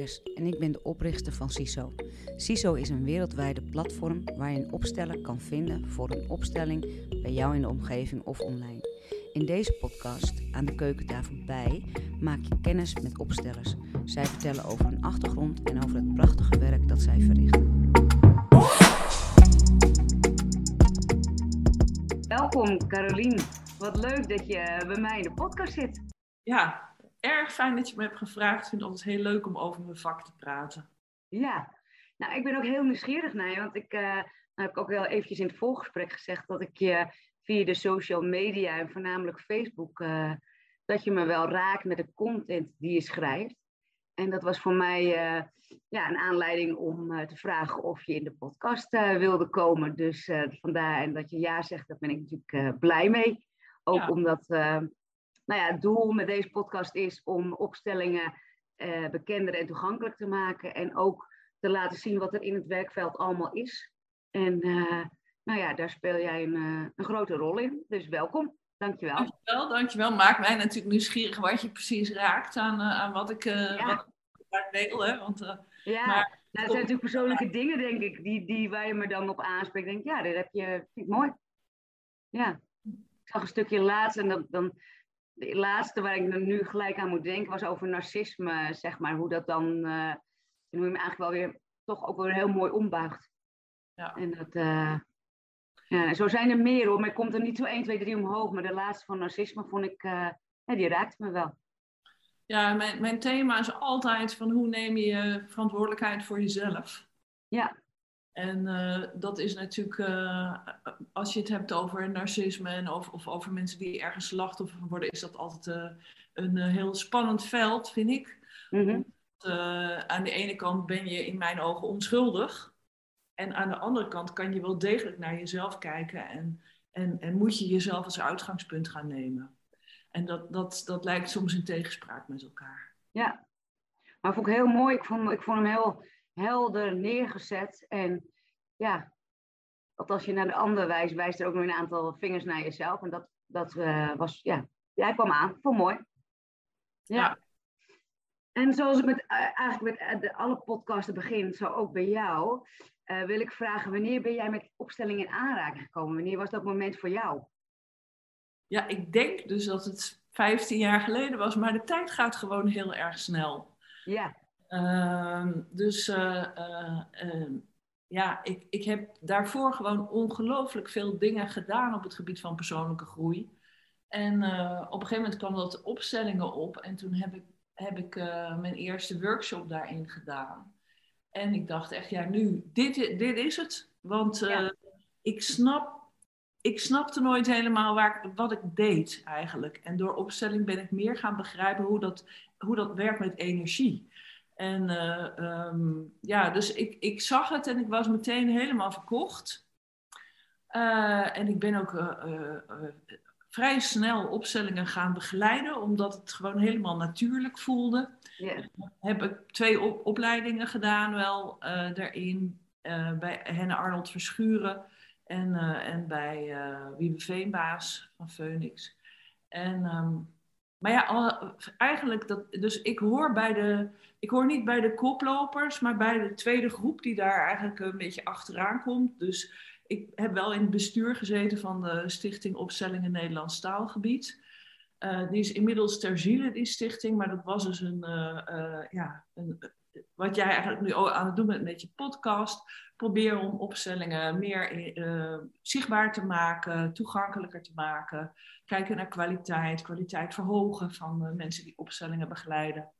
Rijkers en ik ben de oprichter van CISO. CISO is een wereldwijde platform waar je een opsteller kan vinden voor een opstelling bij jou in de omgeving of online. In deze podcast, aan de keukentafel bij, maak je kennis met opstellers. Zij vertellen over hun achtergrond en over het prachtige werk dat zij verrichten. Welkom Carolien. Wat leuk dat je bij mij in de podcast zit. Ja, erg fijn dat je me hebt gevraagd. Ik vind het altijd heel leuk om over mijn vak te praten. Ja, nou ik ben ook heel nieuwsgierig naar je, want ik uh, heb ik ook wel eventjes in het voorgesprek gezegd dat ik je via de social media en voornamelijk Facebook, uh, dat je me wel raakt met de content die je schrijft. En dat was voor mij uh, ja, een aanleiding om te vragen of je in de podcast wilde komen. Dus vandaar en dat je ja zegt, daar ben ik natuurlijk blij mee. Ook ja. omdat nou ja, het doel met deze podcast is om opstellingen uh, bekender en toegankelijk te maken. En ook te laten zien wat er in het werkveld allemaal is. En uh, nou ja, daar speel jij een, uh, een grote rol in. Dus welkom. Dankjewel. Dankjewel, dankjewel. Maakt mij natuurlijk nieuwsgierig wat je precies raakt aan, aan wat ik ja. wat deel. Hè? Want, ja, maar, nou, dat zijn natuurlijk persoonlijke dingen, denk ik, die, die waar je me dan op aanspreekt. Denk ja, dat heb je, vind ik mooi. Ja. Ik zag een stukje laatst en dan, dan de laatste waar ik nu gelijk aan moet denken was over narcisme, zeg maar. Hoe dat dan, uh, hoe je hem eigenlijk wel weer, toch ook weer heel mooi ombuigt. Ja. En dat, uh, ja, zo zijn er meer hoor, maar ik komt er niet zo 1, 2, 3 omhoog. Maar de laatste van narcisme vond ik, uh, ja, die raakte me wel. Ja, mijn, mijn thema is altijd van hoe neem je verantwoordelijkheid voor jezelf. Ja. En uh, dat is natuurlijk, uh, als je het hebt over narcisme en over, of over mensen die ergens slachtoffer van worden, is dat altijd uh, een heel spannend veld, vind ik. Mm -hmm. aan de ene kant ben je in mijn ogen onschuldig. En aan de andere kant kan je wel degelijk naar jezelf kijken en, en, en moet je jezelf als uitgangspunt gaan nemen. En dat, dat, dat lijkt soms in tegenspraak met elkaar. Ja, maar vond ik heel mooi. Ik vond, ik vond hem heel helder neergezet. En ja, dat als je naar de ander wijst, wijst er ook nog een aantal vingers naar jezelf. En dat, dat uh, was, ja, jij kwam aan. Vond mooi. Ja. ja. En zoals ik met, uh, eigenlijk met de, alle podcasten begin, zo ook bij jou, uh, wil ik vragen, wanneer ben jij met opstellingen in aanraking gekomen? Wanneer was dat moment voor jou? Ja, ik denk dus dat het 15 jaar geleden was, maar de tijd gaat gewoon heel erg snel. Ja. Uh, dus uh, uh, ja, ik, ik heb daarvoor gewoon ongelooflijk veel dingen gedaan op het gebied van persoonlijke groei. En uh, op een gegeven moment kwam dat opstellingen op en toen heb ik, heb ik mijn eerste workshop daarin gedaan. En ik dacht echt, ja, nu, dit, dit is het. Want ja. ik, snap, ik snapte nooit helemaal waar, wat ik deed eigenlijk. En door opstelling ben ik meer gaan begrijpen hoe dat, hoe dat werkt met energie. En uh, um, ja, dus ik, ik zag het en ik was meteen helemaal verkocht. Uh, en ik ben ook uh, vrij snel opstellingen gaan begeleiden, omdat het gewoon helemaal natuurlijk voelde. Yeah. Heb ik twee op opleidingen gedaan wel daarin, bij Henne Arnold Verschuren en, en bij Wiebe Veenbaas van Phoenix. En um, maar ja, eigenlijk, dat, dus ik hoor, bij de, ik hoor niet bij de koplopers, maar bij de tweede groep die daar eigenlijk een beetje achteraan komt. Dus ik heb wel in het bestuur gezeten van de Stichting Opstellingen Nederlands Taalgebied. Uh, die is inmiddels ter ziele, die stichting, maar dat was dus een, uh, uh, ja, een, wat jij eigenlijk nu aan het doen bent met je podcast. Probeer om opstellingen meer uh, zichtbaar te maken, toegankelijker te maken. Kijken naar kwaliteit, kwaliteit verhogen van uh, mensen die opstellingen begeleiden.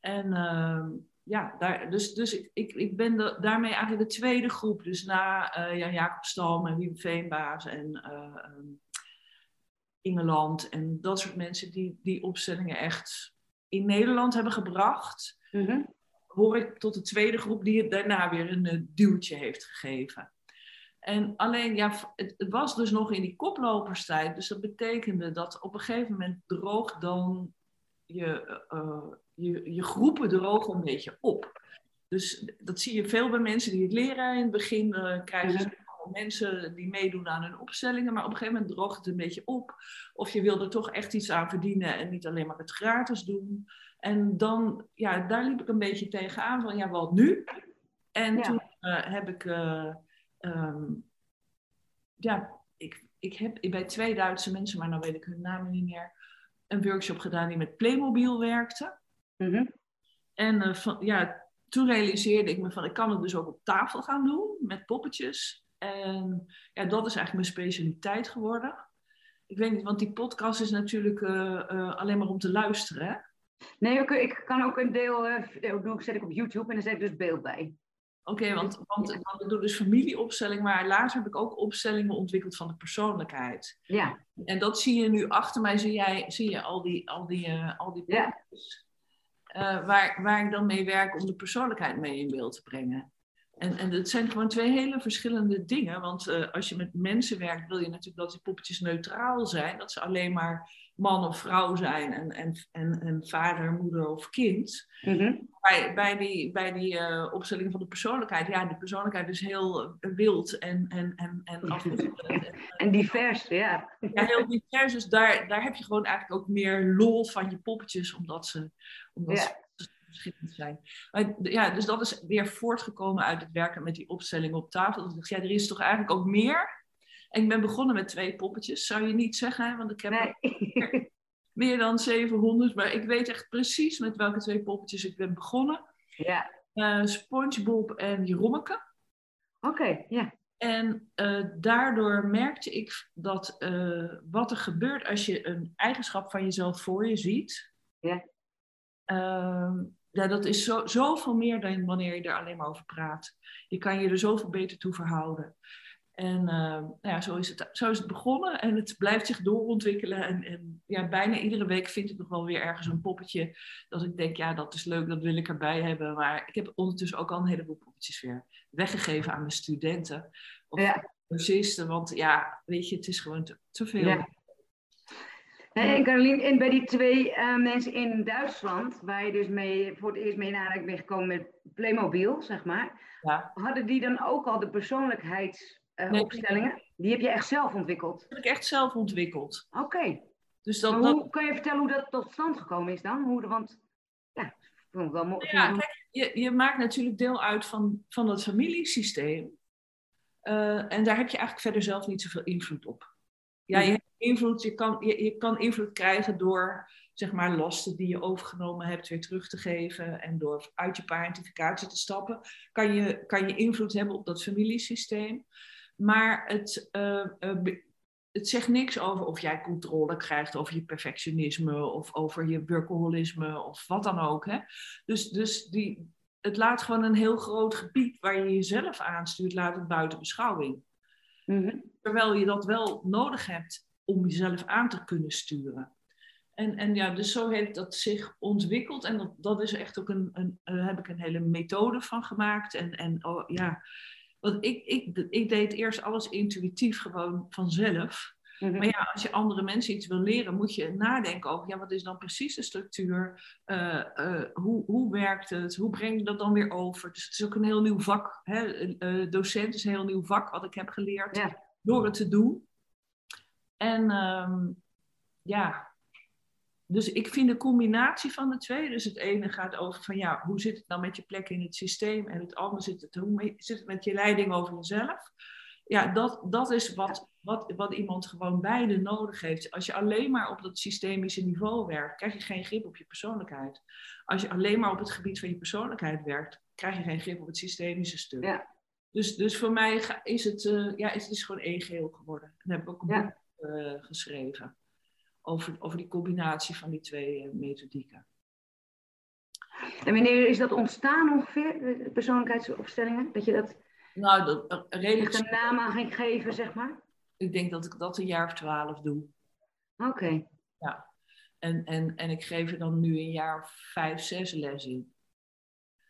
En uh, ja, daar, dus, dus ik, ik, ben daarmee eigenlijk de tweede groep. Dus na uh, Jan Jacob Stalm en Wim Veenbaas en um, Ingeland en dat soort mensen die die opstellingen echt in Nederland hebben gebracht. -hmm hoor ik tot de tweede groep die het daarna weer een uh, duwtje heeft gegeven. En alleen, ja, het, het, was dus nog in die koploperstijd. Dus dat betekende dat op een gegeven moment droog dan je, uh, je, je groepen drogen een beetje op. Dus dat zie je veel bij mensen die het leren. In het begin uh, krijgen ze mensen die meedoen aan hun opstellingen, maar op een gegeven moment droogt het een beetje op. Of je wil er toch echt iets aan verdienen en niet alleen maar het gratis doen. En dan, ja, daar liep ik een beetje tegenaan van, ja, wat nu? En toen uh, heb ik, uh, um, ja, ik, ik heb bij twee Duitse mensen, maar nou weet ik hun namen niet meer, een workshop gedaan die met Playmobil werkte. Mm En uh, van, ja, toen realiseerde ik me van, ik kan het dus ook op tafel gaan doen met poppetjes. En ja, dat is eigenlijk mijn specialiteit geworden. Ik weet niet, want die podcast is natuurlijk alleen maar om te luisteren, hè? Nee, ik kan ook een deel, uh, zet ik op YouTube en dan zet ik dus beeld bij. Oké, want, want, ik doe dus familieopstelling, maar later heb ik ook opstellingen ontwikkeld van de persoonlijkheid. Ja. En dat zie je nu achter mij, zie, jij, zie je al die, al die, uh, al die ja. Uh, waar, waar ik dan mee werk om de persoonlijkheid mee in beeld te brengen. En, en het zijn gewoon twee hele verschillende dingen. Want uh, als je met mensen werkt, wil je natuurlijk dat die poppetjes neutraal zijn. Dat ze alleen maar man of vrouw zijn en, en, en, en vader, moeder of kind. Mm-hmm. bij, bij die, bij die uh, opstelling van de persoonlijkheid, ja, die persoonlijkheid is heel wild en, en, en, en, en, divers, ja. Ja, heel divers. Dus daar, daar heb je gewoon eigenlijk ook meer lol van je poppetjes, omdat ze, omdat ja. ze verschillend zijn. Maar, ja, dus dat is weer voortgekomen uit het werken met die opstelling op tafel. Dus ja, er is toch eigenlijk ook meer en ik ben begonnen met twee poppetjes, zou je niet zeggen, want ik heb meer, meer, dan 700, maar ik weet echt precies met welke twee poppetjes ik ben begonnen. Ja. Uh, SpongeBob en Jerommeke. Oké, ja. En uh, daardoor merkte ik dat uh, wat er gebeurt als je een eigenschap van jezelf voor je ziet, ja. Ehm, ja, dat is zo, zoveel meer dan wanneer je er alleen maar over praat. Je kan je er zoveel beter toe verhouden. En uh, nou ja, zo, is het, zo is het begonnen en het blijft zich doorontwikkelen. En, en ja, bijna iedere week vind ik nog wel weer ergens een poppetje dat ik denk, ja, dat is leuk, dat wil ik erbij hebben. Maar ik heb ondertussen ook al een heleboel poppetjes weer weggegeven aan mijn studenten of ja. cursisten. Want ja, weet je, het is gewoon te, te veel. Ja. En Caroline, en bij die twee uh, mensen in Duitsland, waar je dus mee, voor het eerst mee in aanraking bent gekomen met Playmobil, zeg maar, ja. hadden die dan ook al de persoonlijkheids nee, opstellingen? Die heb je echt zelf ontwikkeld? Die heb ik echt zelf ontwikkeld. Oké. Dus dat, dat... Hoe, kan je vertellen hoe dat tot stand gekomen is dan? Hoe, want ja, vond ik wel mooi. Ja, kijk, je, je maakt natuurlijk deel uit van, van het familiesysteem. Uh, en daar heb je eigenlijk verder zelf niet zoveel invloed op. Ja, je, hebt invloed, je, kan, je, je kan invloed krijgen door zeg maar, lasten die je overgenomen hebt weer terug te geven en door uit je parentificatie te stappen, kan je, kan je invloed hebben op dat familiesysteem. Maar het, uh, uh, het zegt niks over of jij controle krijgt over je perfectionisme of over je workaholisme of wat dan ook. Hè? Dus, dus die, het laat gewoon een heel groot gebied waar je jezelf aanstuurt, laat het buiten beschouwing. Mm-hmm. Terwijl je dat wel nodig hebt om jezelf aan te kunnen sturen. En, en ja, dus zo heeft dat zich ontwikkeld. En dat, dat is echt ook een, een, daar heb ik een hele methode van gemaakt. En, en oh, ja, want ik, ik, ik deed eerst alles intuïtief, gewoon vanzelf. Mhm. Maar ja, als je andere mensen iets wil leren, moet je nadenken over, ja, wat is dan precies de structuur? Uh, uh, hoe, hoe werkt het? Hoe breng je dat dan weer over? Dus het is ook een heel nieuw vak. Hè? Uh, docent is een heel nieuw vak wat ik heb geleerd door het te doen. En um, ja, dus ik vind de combinatie van de twee, dus het ene gaat over van ja, hoe zit het nou met je plek in het systeem en het andere zit het, hoe zit het met je leiding over jezelf. Ja, dat, dat is wat, wat, wat iemand gewoon beide nodig heeft. Als je alleen maar op dat systemische niveau werkt, krijg je geen grip op je persoonlijkheid. Als je alleen maar op het gebied van je persoonlijkheid werkt, krijg je geen grip op het systemische stuk. Ja. Dus, dus voor mij is het, uh, ja, het is gewoon één geheel geworden. En daar heb ik ook een boek uh, geschreven over, over die combinatie van die twee uh, methodieken. En wanneer is dat ontstaan ongeveer, de persoonlijkheidsopstellingen? Dat je dat, nou, dat redelijk... een naam aan ging geven, zeg maar? Ik denk dat ik dat een jaar of twaalf doe. Oké. Ja. En, en, en ik geef er dan nu een jaar of vijf, zes les in.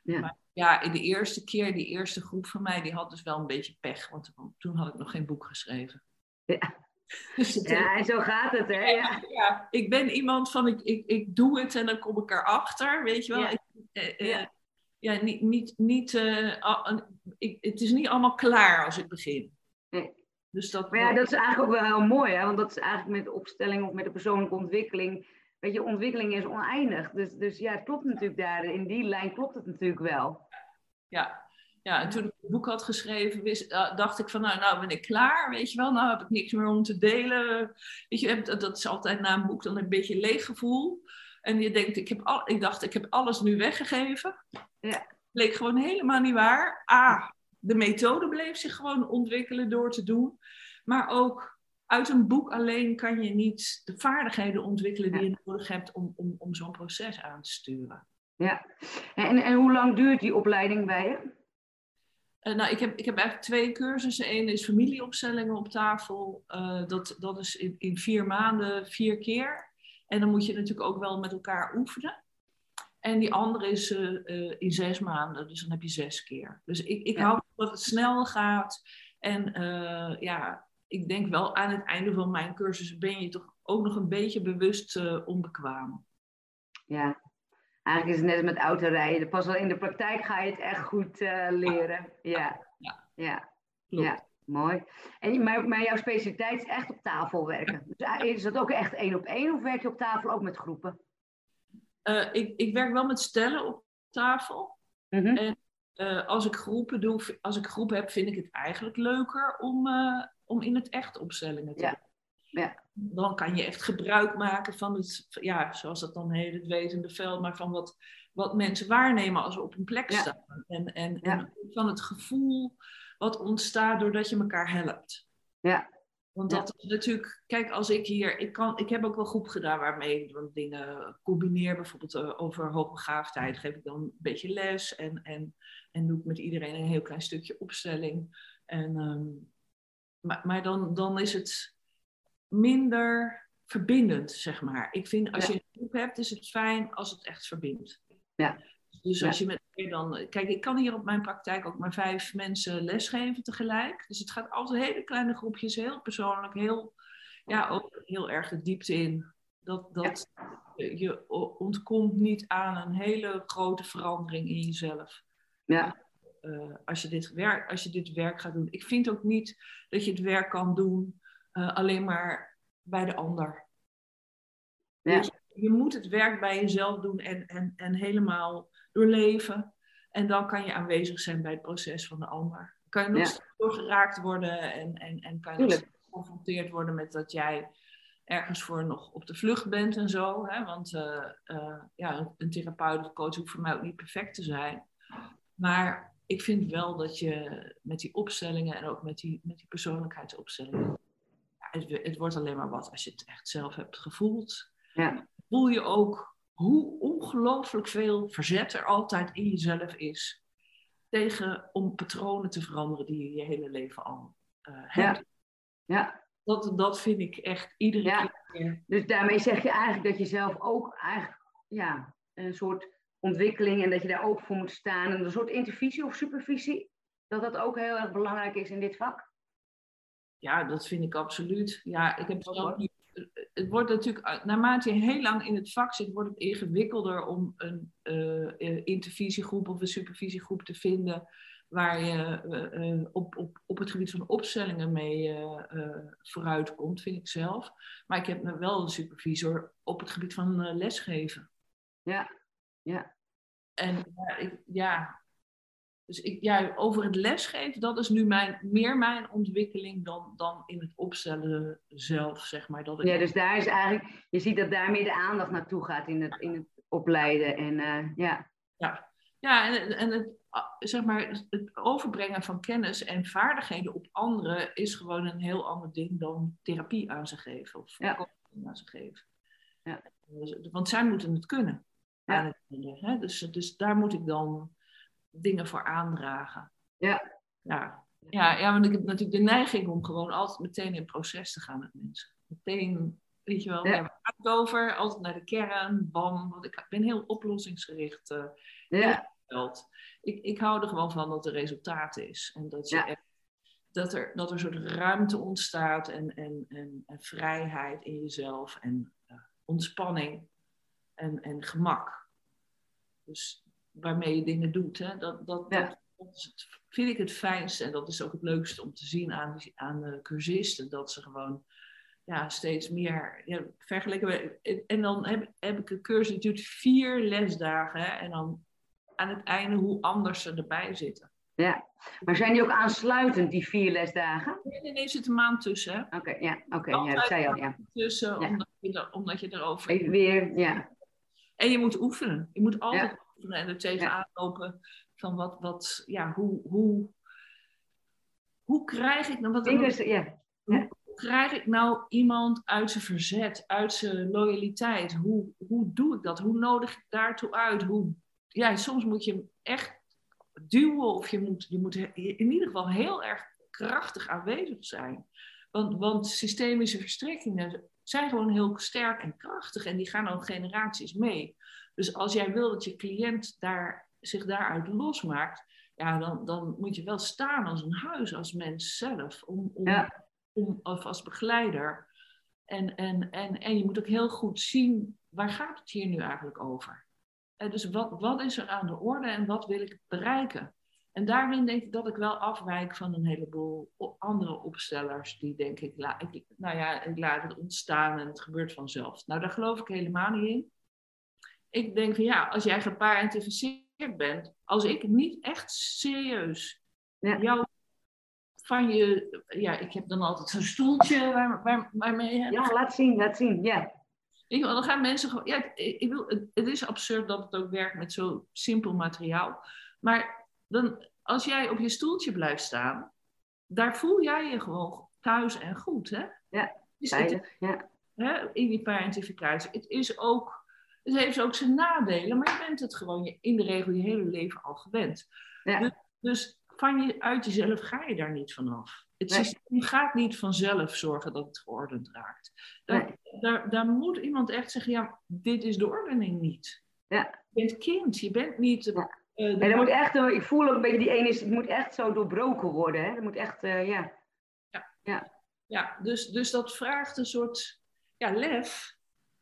Ja. Maar ja, in de eerste keer, die eerste groep van mij, die had dus wel een beetje pech. Want toen had ik nog geen boek geschreven. Ja. Dus ja, en zo gaat het, hè? Ja, ja. ik ben iemand van, ik, ik, ik doe het en dan kom ik erachter, weet je wel. Ja, eh, eh, ja. ja niet, niet, niet, uh, ik, het is niet allemaal klaar als ik begin. nee. Dus dat, maar ja, dat is eigenlijk ook wel heel mooi, hè? want dat is eigenlijk met de opstelling of met de persoonlijke ontwikkeling. Weet je, ontwikkeling is oneindig. Dus, dus ja, het klopt natuurlijk daar. In die lijn klopt het natuurlijk wel. Ja, ja, en toen ik het boek had geschreven, wist, uh, dacht ik van, nou, nou ben ik klaar, weet je wel. Nou heb ik niks meer om te delen. Weet je, dat is altijd na een boek dan een beetje leeg gevoel. En je denkt, ik, heb al, ik dacht, ik heb alles nu weggegeven. Ja. Bleek gewoon helemaal niet waar. Ah, de methode bleef zich gewoon ontwikkelen door te doen. Maar ook uit een boek alleen kan je niet de vaardigheden ontwikkelen die je nodig hebt om, om, om zo'n proces aan te sturen. Ja, en, en hoe lang duurt die opleiding bij je? Uh, nou, ik heb, ik heb eigenlijk twee cursussen. Eén is familieopstellingen op tafel. Uh, dat, dat is in, in vier maanden vier keer. En dan moet je natuurlijk ook wel met elkaar oefenen. En die andere is uh, in zes maanden, dus dan heb je zes keer. Dus ik, ik ja. hou dat het snel gaat. En ja, ik denk wel aan het einde van mijn cursus ben je toch ook nog een beetje bewust onbekwaam. Ja, Eigenlijk is het net met autorijden. Pas wel in de praktijk ga je het echt goed uh, leren. Ja, ja, ja. ja. mooi. En, maar, maar jouw specialiteit is echt op tafel werken. Dus eh, is dat ook echt één op één of werk je op tafel ook met groepen? Uh, ik, ik werk wel met stellen op tafel. Mm -hmm. En uh, als ik groepen doe, als ik groepen heb, vind ik het eigenlijk leuker om, om in het echt opstellingen te ja. doen. Ja dan kan je echt gebruik maken van het, ja, zoals dat dan heet, het wetende veld, maar van wat, wat mensen waarnemen als ze op een plek staan. En, en, en, van het gevoel wat ontstaat doordat je elkaar helpt. Ja. Want dat is natuurlijk, kijk, als ik hier, ik, kan, ik heb ook wel groep gedaan waarmee ik dingen combineer, bijvoorbeeld uh, over hoogbegaafdheid, geef ik dan een beetje les en, en, en doe ik met iedereen een heel klein stukje opstelling. En, um, maar maar dan, dan is het minder verbindend, zeg maar. Ik vind als je een groep hebt, is het fijn als het echt verbindt. Ja. Dus als je met dan. Kijk, ik kan hier op mijn praktijk ook maar vijf mensen lesgeven tegelijk. Dus het gaat altijd hele kleine groepjes, heel persoonlijk, heel, ja, ook heel erg de diepte in. Dat, dat je ontkomt niet aan een hele grote verandering in jezelf. Ja. Uh, als, je dit werk, als je dit werk gaat doen. Ik vind ook niet dat je het werk kan doen uh, alleen maar bij de ander. Ja. Dus je moet het werk bij jezelf doen en, en, en helemaal doorleven. En dan kan je aanwezig zijn bij het proces van de ander. Kan je nog ja. steeds doorgeraakt worden en, en, en kan je nog steeds geconfronteerd worden met dat jij ergens voor nog op de vlucht bent en zo. Hè? Want uh, uh, ja, een therapeut of coach hoeft voor mij ook niet perfect te zijn. Maar ik vind wel dat je met die opstellingen en ook met die, met die persoonlijkheidsopstellingen het, het, wordt alleen maar wat als je het echt zelf hebt gevoeld. Ja. Voel je ook hoe ongelooflijk veel verzet er altijd in jezelf is tegen om patronen te veranderen die je je hele leven al uh, hebt. Ja. ja. Dat, dat vind ik echt iedere ja. keer. Dus daarmee zeg je eigenlijk dat je zelf ook eigenlijk ja, een soort ontwikkeling en dat je daar ook voor moet staan. En een soort intervisie of supervisie, dat dat ook heel erg belangrijk is in dit vak? Ja, dat vind ik absoluut. Ja, ik heb zelf niet. Het wordt natuurlijk, naarmate je heel lang in het vak zit, wordt het ingewikkelder om een uh, intervisiegroep of een supervisiegroep te vinden waar je uh, op, op, op het gebied van opstellingen mee vooruit komt, vind ik zelf. Maar ik heb wel een supervisor op het gebied van lesgeven. Ja, ja. En ja, ik, ja, dus ik, ja, over het lesgeven, dat is nu mijn, meer mijn ontwikkeling dan, dan in het opstellen zelf, zeg maar. Dat. Ja, dus daar is eigenlijk, je ziet dat daar meer de aandacht naartoe gaat in het, in het opleiden. En, uh, ja. Ja, ja en, en het, zeg maar, het overbrengen van kennis en vaardigheden op anderen is gewoon een heel ander ding dan therapie aan ze geven of ja. aan ze geven. Ja. Want zij moeten het kunnen. Ja. Het hè? Dus, dus daar moet ik dan dingen voor aandragen. Ja. Ja. Ja, ja, want ik heb natuurlijk de neiging om gewoon altijd meteen in proces te gaan met mensen. Meteen, weet je wel, ja. we gaan het over, altijd naar de kern, bam. Want ik ben heel oplossingsgericht. Uh, ja. Ik, ik hou er gewoon van dat er resultaat is. En dat, je Ja. echt, dat, er, dat er een soort ruimte ontstaat en, en, en, en vrijheid in jezelf en uh, ontspanning en, en gemak. Dus waarmee je dingen doet. Hè? Dat, dat, Ja. dat vind ik het fijnste en dat is ook het leukste om te zien aan, aan de cursisten, dat ze gewoon ja, steeds meer ja, vergeleken. We, en dan heb, heb ik een cursus, duurt vier lesdagen hè, en dan aan het einde hoe anders ze erbij zitten. Ja, maar zijn die ook aansluitend, die vier lesdagen? Nee, nee, nee zit een maand tussen. Oké, ja, oké, ja, dat zei je al, ja. Tussen, Omdat, je er, omdat je erover... Weer, ja. En je moet oefenen. Je moet altijd oefenen en er tegenaan lopen van wat, wat, ja, hoe, hoe, hoe krijg ik nou... Wat, ja. Hoe krijg ik nou iemand uit zijn verzet, uit zijn loyaliteit? Hoe, hoe doe ik dat? Hoe nodig ik daartoe uit? Hoe, ja, soms moet je echt duwen of je moet, je moet in ieder geval heel erg krachtig aanwezig zijn. Want, want systemische verstrikkingen zijn gewoon heel sterk en krachtig en die gaan al generaties mee. Dus als jij wil dat je cliënt daar, zich daaruit losmaakt, ja, dan, dan moet je wel staan als een huis, als mens zelf, om, om, om, of als begeleider. En, en, en, en je moet ook heel goed zien, waar gaat het hier nu eigenlijk over? En dus wat, wat is er aan de orde en wat wil ik bereiken? En daarin denk ik dat ik wel afwijk van een heleboel andere opstellers die denk ik, ik, nou ja, ik laat het ontstaan en het gebeurt vanzelf. Nou, daar geloof ik helemaal niet in. Ik denk van ja, als jij geparentificeerd bent, als ik niet echt serieus ja. jou van je, ja, ik heb dan altijd zo'n stoeltje waar, waar, waarmee. Ja, laat zien, laat zien, ja. Ik, dan gaan mensen gewoon, ja, ik wil, het is absurd dat het ook werkt met zo simpel materiaal. Maar dan, als jij op je stoeltje blijft staan, daar voel jij je gewoon thuis en goed, hè? Ja, dus veilig, ja. Hè, in die parentificatie. Het is ook, het heeft ook zijn nadelen, maar je bent het gewoon je, in de regel je hele leven al gewend. Ja. Dus, dus van je, uit jezelf ga je daar niet vanaf. Het systeem gaat niet vanzelf zorgen dat het geordend raakt. Daar, daar, daar, moet iemand echt zeggen, ja, dit is de ordening niet. Ja. Je bent kind, je bent niet... Ja. Uh, nee, moet echt, ik voel ook een beetje die ene is, het moet echt zo doorbroken worden. Hè? Dat moet echt, uh, ja. Ja, ja. ja dus, dus dat vraagt een soort ja, lef.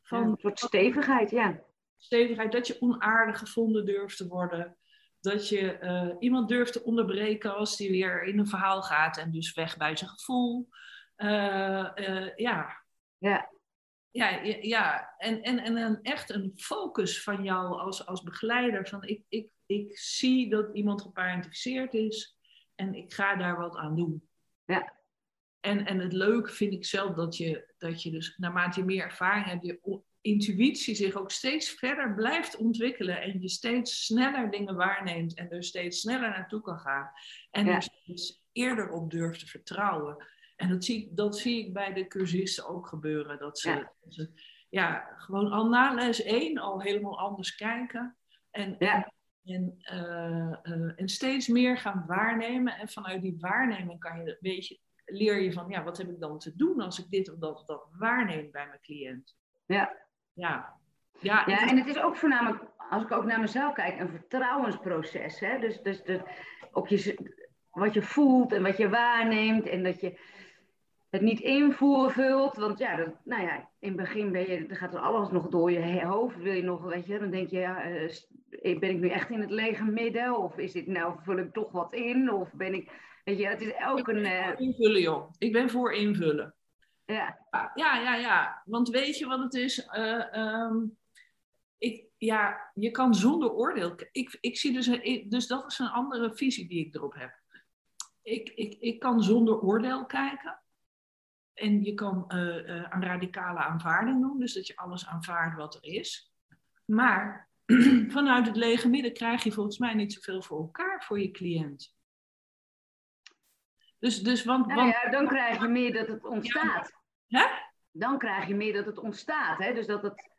Van, een soort stevigheid, ja. Stevigheid, dat je onaardig gevonden durft te worden dat je uh, iemand durft te onderbreken als die weer in een verhaal gaat en dus weg bij zijn gevoel. Uh, uh, ja. Ja. Ja, ja. En, en, en een, echt een focus van jou als, als begeleider. Van ik, ik, ik zie dat iemand geparentificeerd is en ik ga daar wat aan doen. Ja. En, en het leuke vind ik zelf dat je, dat je dus naarmate je meer ervaring hebt, je intuïtie zich ook steeds verder blijft ontwikkelen en je steeds sneller dingen waarneemt en er steeds sneller naartoe kan gaan en er steeds eerder op durft te vertrouwen. En dat zie, dat zie ik bij de cursisten ook gebeuren. Dat ze, ja. ze ja, gewoon al na les 1 al helemaal anders kijken. En, ja. en, uh, uh, en steeds meer gaan waarnemen. En vanuit die waarneming kan je, weet je, leer je van, ja, wat heb ik dan te doen als ik dit of dat of dat waarneem bij mijn cliënt. Ja, ja. Ja, ja, en het is ook voornamelijk, als ik ook naar mezelf kijk, een vertrouwensproces. Hè? Dus, dus de, op je, wat je voelt en wat je waarneemt en dat je het niet invoeren vult. Want ja, dat, nou ja, in het begin ben je, dan gaat er alles nog door je hoofd. Wil je nog, weet je, dan denk je, ja, uh, ben ik nu echt in het lege midden? Of is dit nou, vul ik toch wat in? Of ben ik, weet je, het is ook een... Uh... Invullen joh, ik ben voor invullen. Ja. ja, ja, ja. Want weet je wat het is? Uh, um, ik, ja, je kan zonder oordeel. Ik, ik zie dus, dus dat is een andere visie die ik erop heb. Ik, ik, ik kan zonder oordeel kijken. En je kan uh, uh, een radicale aanvaarding doen, dus dat je alles aanvaardt wat er is. Maar vanuit het lege midden krijg je volgens mij niet zoveel voor elkaar voor je cliënt. Dus, dus want, nou ja, dan krijg je meer dat het ontstaat. Ja, Dan krijg je meer dat het ontstaat. Hè? Dus dat het...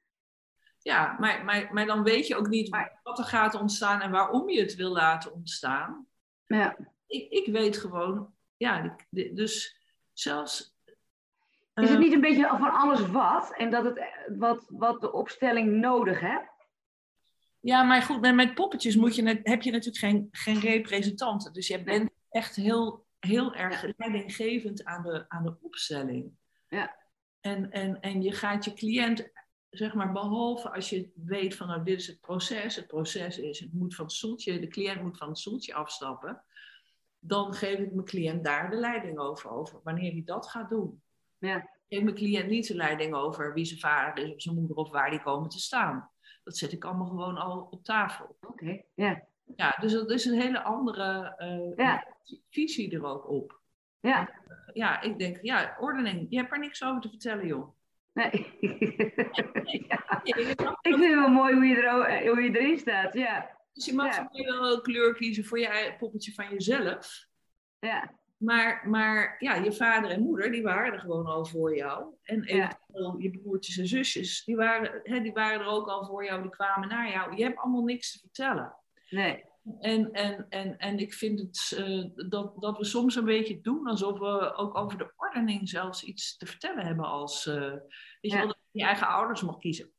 Ja, maar, maar, maar dan weet je ook niet maar... wat er gaat ontstaan en waarom je het wil laten ontstaan. Ja. Ik, ik weet gewoon, ja, dus zelfs. Is het eh, niet een beetje van alles wat en dat het wat, wat de opstelling nodig heeft? Ja, maar goed, met, met poppetjes moet je, heb je natuurlijk geen, geen representanten. Dus je bent echt heel heel erg leidinggevend aan de, aan de opstelling. Ja. En, en, en je gaat je cliënt zeg maar, behalve als je weet van, nou, dit is het proces. Het proces is, het moet van het stoeltje, de cliënt moet van het stoeltje afstappen. Dan geef ik mijn cliënt daar de leiding over, over wanneer hij dat gaat doen. Ja. Geef mijn cliënt niet de leiding over wie zijn vader is of zijn moeder of waar die komen te staan. Dat zet ik allemaal gewoon al op tafel. Oké, ja. Ja, dus dat is een hele andere uh, Ja. visie er ook op. Ja, Ja, ik denk, ja, ordening, je hebt er niks over te vertellen, joh. nee. Ja. Ik vind het wel mooi hoe je, er, o- hoe je erin staat, ja. Dus je mag Ja. wel een kleur kiezen voor je poppetje van jezelf. Ja, Maar, maar ja, je vader en moeder, die waren er gewoon al voor jou. En Ja. je broertjes en zusjes, die waren, hè, die waren er ook al voor jou, die kwamen naar jou. Je hebt allemaal niks te vertellen. Nee. En, en, en, en ik vind het eh, dat, dat we soms een beetje doen alsof we ook over de ordening zelfs iets te vertellen hebben als, eh, weet je wel, dat je je eigen ouders mag kiezen.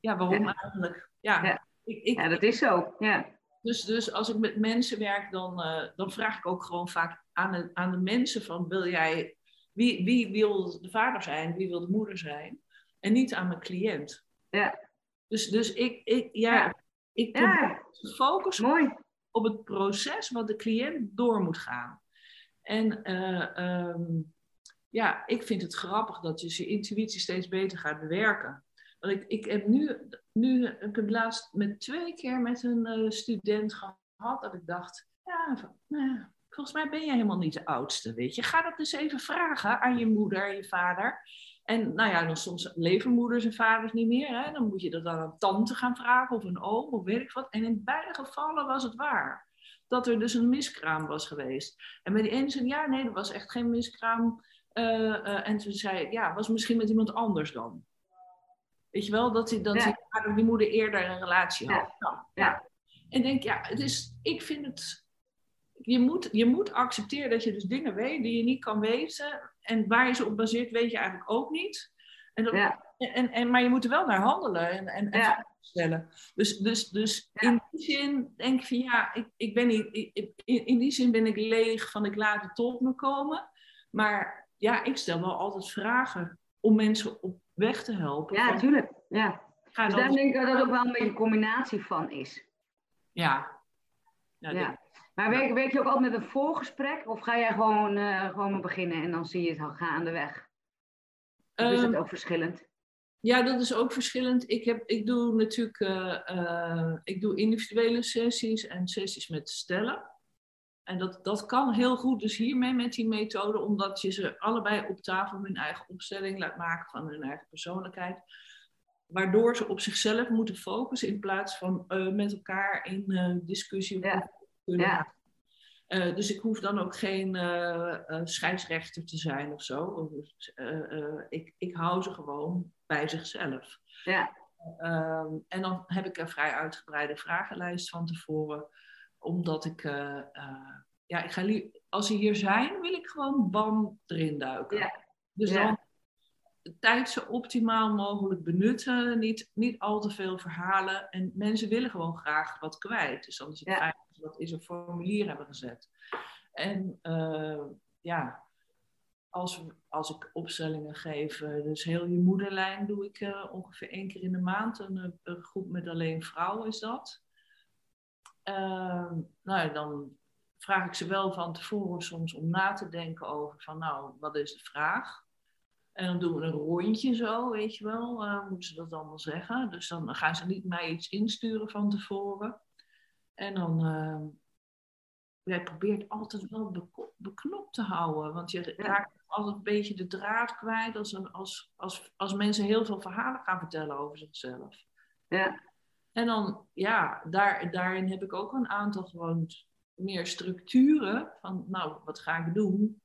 Ja, waarom Ja. eigenlijk? Ja, Ja. Ik, ik, Ja, dat is zo, ja. dus, dus als ik met mensen werk, dan, eh, dan vraag ik ook gewoon vaak aan de, aan de mensen van, wil jij, wie, wie wil de vader zijn, wie wil de moeder zijn? En niet aan mijn cliënt. Ja. Dus, dus ik, ik, Ja. Ik probeer Ja, te focussen op het proces wat de cliënt door moet gaan. En eh, ehm, ja, ik vind het grappig dat je je intuïtie steeds beter gaat bewerken. Want ik, ik heb nu, nu heb ik het laatst met twee keer met een eh, student gehad dat ik dacht, ja, nou volgens mij ben je helemaal niet de oudste, weet je. Ga dat eens even vragen aan je moeder en je vader. En nou ja, dan soms leven moeders en vaders niet meer. Hè? Dan moet je dat aan een tante gaan vragen of een oom of weet ik wat. En in beide gevallen was het waar. Dat er dus een miskraam was geweest. En bij die ene zei ja, nee, er was echt geen miskraam. Eh, eh, en toen zei ik, ja, was misschien met iemand anders dan. Weet je wel, dat, die, dat Ja. die vader of die moeder eerder een relatie had. Ja. Ja. En denk, ja, het is, ik vind het je moet, je moet accepteren dat je dus dingen weet die je niet kan weten. En waar je ze op baseert, weet je eigenlijk ook niet. En dat, Ja. en, en, maar je moet er wel naar handelen en, en, en Ja. vragen stellen. Dus, dus, dus Ja. in die zin denk ik van ja, ik, ik ben niet, ik- in, in die zin ben ik leeg van ik laat het tot me komen. Maar ja, ik stel wel altijd vragen om mensen op weg te helpen. Ja, natuurlijk. Ja. Dus daar denk ik dat dat ook wel een beetje een combinatie van is. ja. Ja, Ja. Maar werk, werk je ook altijd met een voorgesprek? Of ga jij gewoon, eh, gewoon maar beginnen en dan zie je het al gaandeweg? Of is Ehm, het ook verschillend? Ja, dat is ook verschillend. Ik, heb, ik doe natuurlijk eh, eh, ik doe individuele sessies en sessies met stellen. En dat, dat kan heel goed dus hiermee met die methode, omdat je ze allebei op tafel hun eigen opstelling laat maken van hun eigen persoonlijkheid. Waardoor ze op zichzelf moeten focussen in plaats van met elkaar in discussie Ja. Kunnen Ja. Eh, dus ik hoef dan ook geen eh, scheidsrechter te zijn of zo. Ik, ik hou ze gewoon bij zichzelf. Ja, Ehm, en dan heb ik een vrij uitgebreide vragenlijst van tevoren. Omdat ik, ja, ik ga als ze hier zijn, wil ik gewoon bam erin duiken. Ja. Dus Ja. dan de tijd zo optimaal mogelijk benutten. Niet, niet al te veel verhalen. En mensen willen gewoon graag wat kwijt. Dus dan is het Ja. Dat in zo'n formulier hebben gezet. En eh, ja, als, als ik opstellingen geef, eh, dus heel je moederlijn doe ik eh, ongeveer één keer in de maand. Een, een groep met alleen vrouwen is dat. Ehm, nou ja, dan vraag ik ze wel van tevoren soms om na te denken over van nou, wat is de vraag? En dan doen we een rondje zo, weet je wel, eh, moeten ze dat allemaal zeggen. Dus dan gaan ze niet mij iets insturen van tevoren. En dan ehm ja, probeer het altijd wel beko- beknopt te houden. Want je raakt altijd een beetje de draad kwijt als, een- als, als, als mensen heel veel verhalen gaan vertellen over zichzelf. ja, En dan, ja, daar, daarin heb ik ook een aantal gewoon meer structuren van, nou, wat ga ik doen?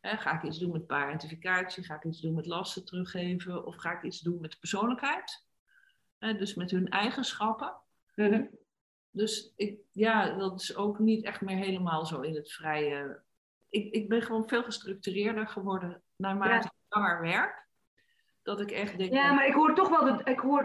Ga ik iets doen met parentificatie? Ga ik iets doen met lasten teruggeven? Of ga ik iets doen met de persoonlijkheid? Dus met hun eigenschappen. Mhm. Dus ik, ja, dat is ook niet echt meer helemaal zo in het vrije. Ik, ik ben gewoon veel gestructureerder geworden naarmate ik langer werk. Dat ik echt denk. ja maar ik hoor toch wel, ik hoor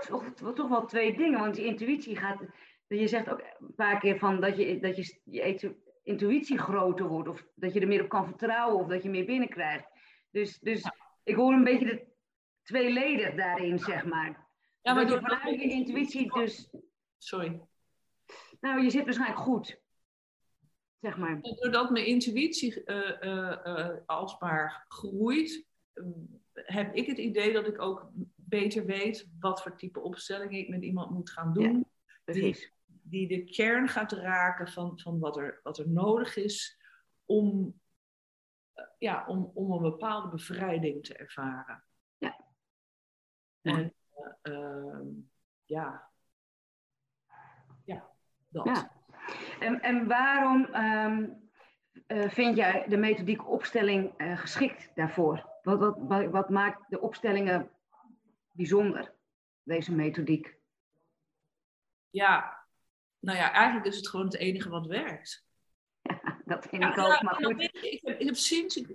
toch, wel twee dingen. Want die intuïtie gaat, je zegt ook een paar keer van dat je, dat je, je intuïtie groter wordt. Of dat je er meer op kan vertrouwen of dat je meer binnenkrijgt. Dus, dus ik hoor een beetje de tweeledig daarin, zeg maar. Ja, maar door vanuit je intuïtie dus... Sorry. Nou, je zit waarschijnlijk goed. Zeg maar. Doordat mijn intuïtie uh, uh, uh, alsmaar groeit, heb ik het idee dat ik ook beter weet wat voor type opstelling ik met iemand moet gaan doen. Ja, die, die de kern gaat raken van, van wat, er, wat er nodig is om, ja, om, om een bepaalde bevrijding te ervaren. Ja. En uh, ja. Ja, dat. Ja. En, en waarom um, uh, vind jij de methodiek opstelling uh, geschikt daarvoor? Wat, wat, wat, maakt de opstellingen bijzonder, deze methodiek? Ja, nou ja, eigenlijk is het gewoon het enige wat werkt. Ja, dat vind ik ook, maar goed. Ik, ik, heb, ik heb sinds, ik,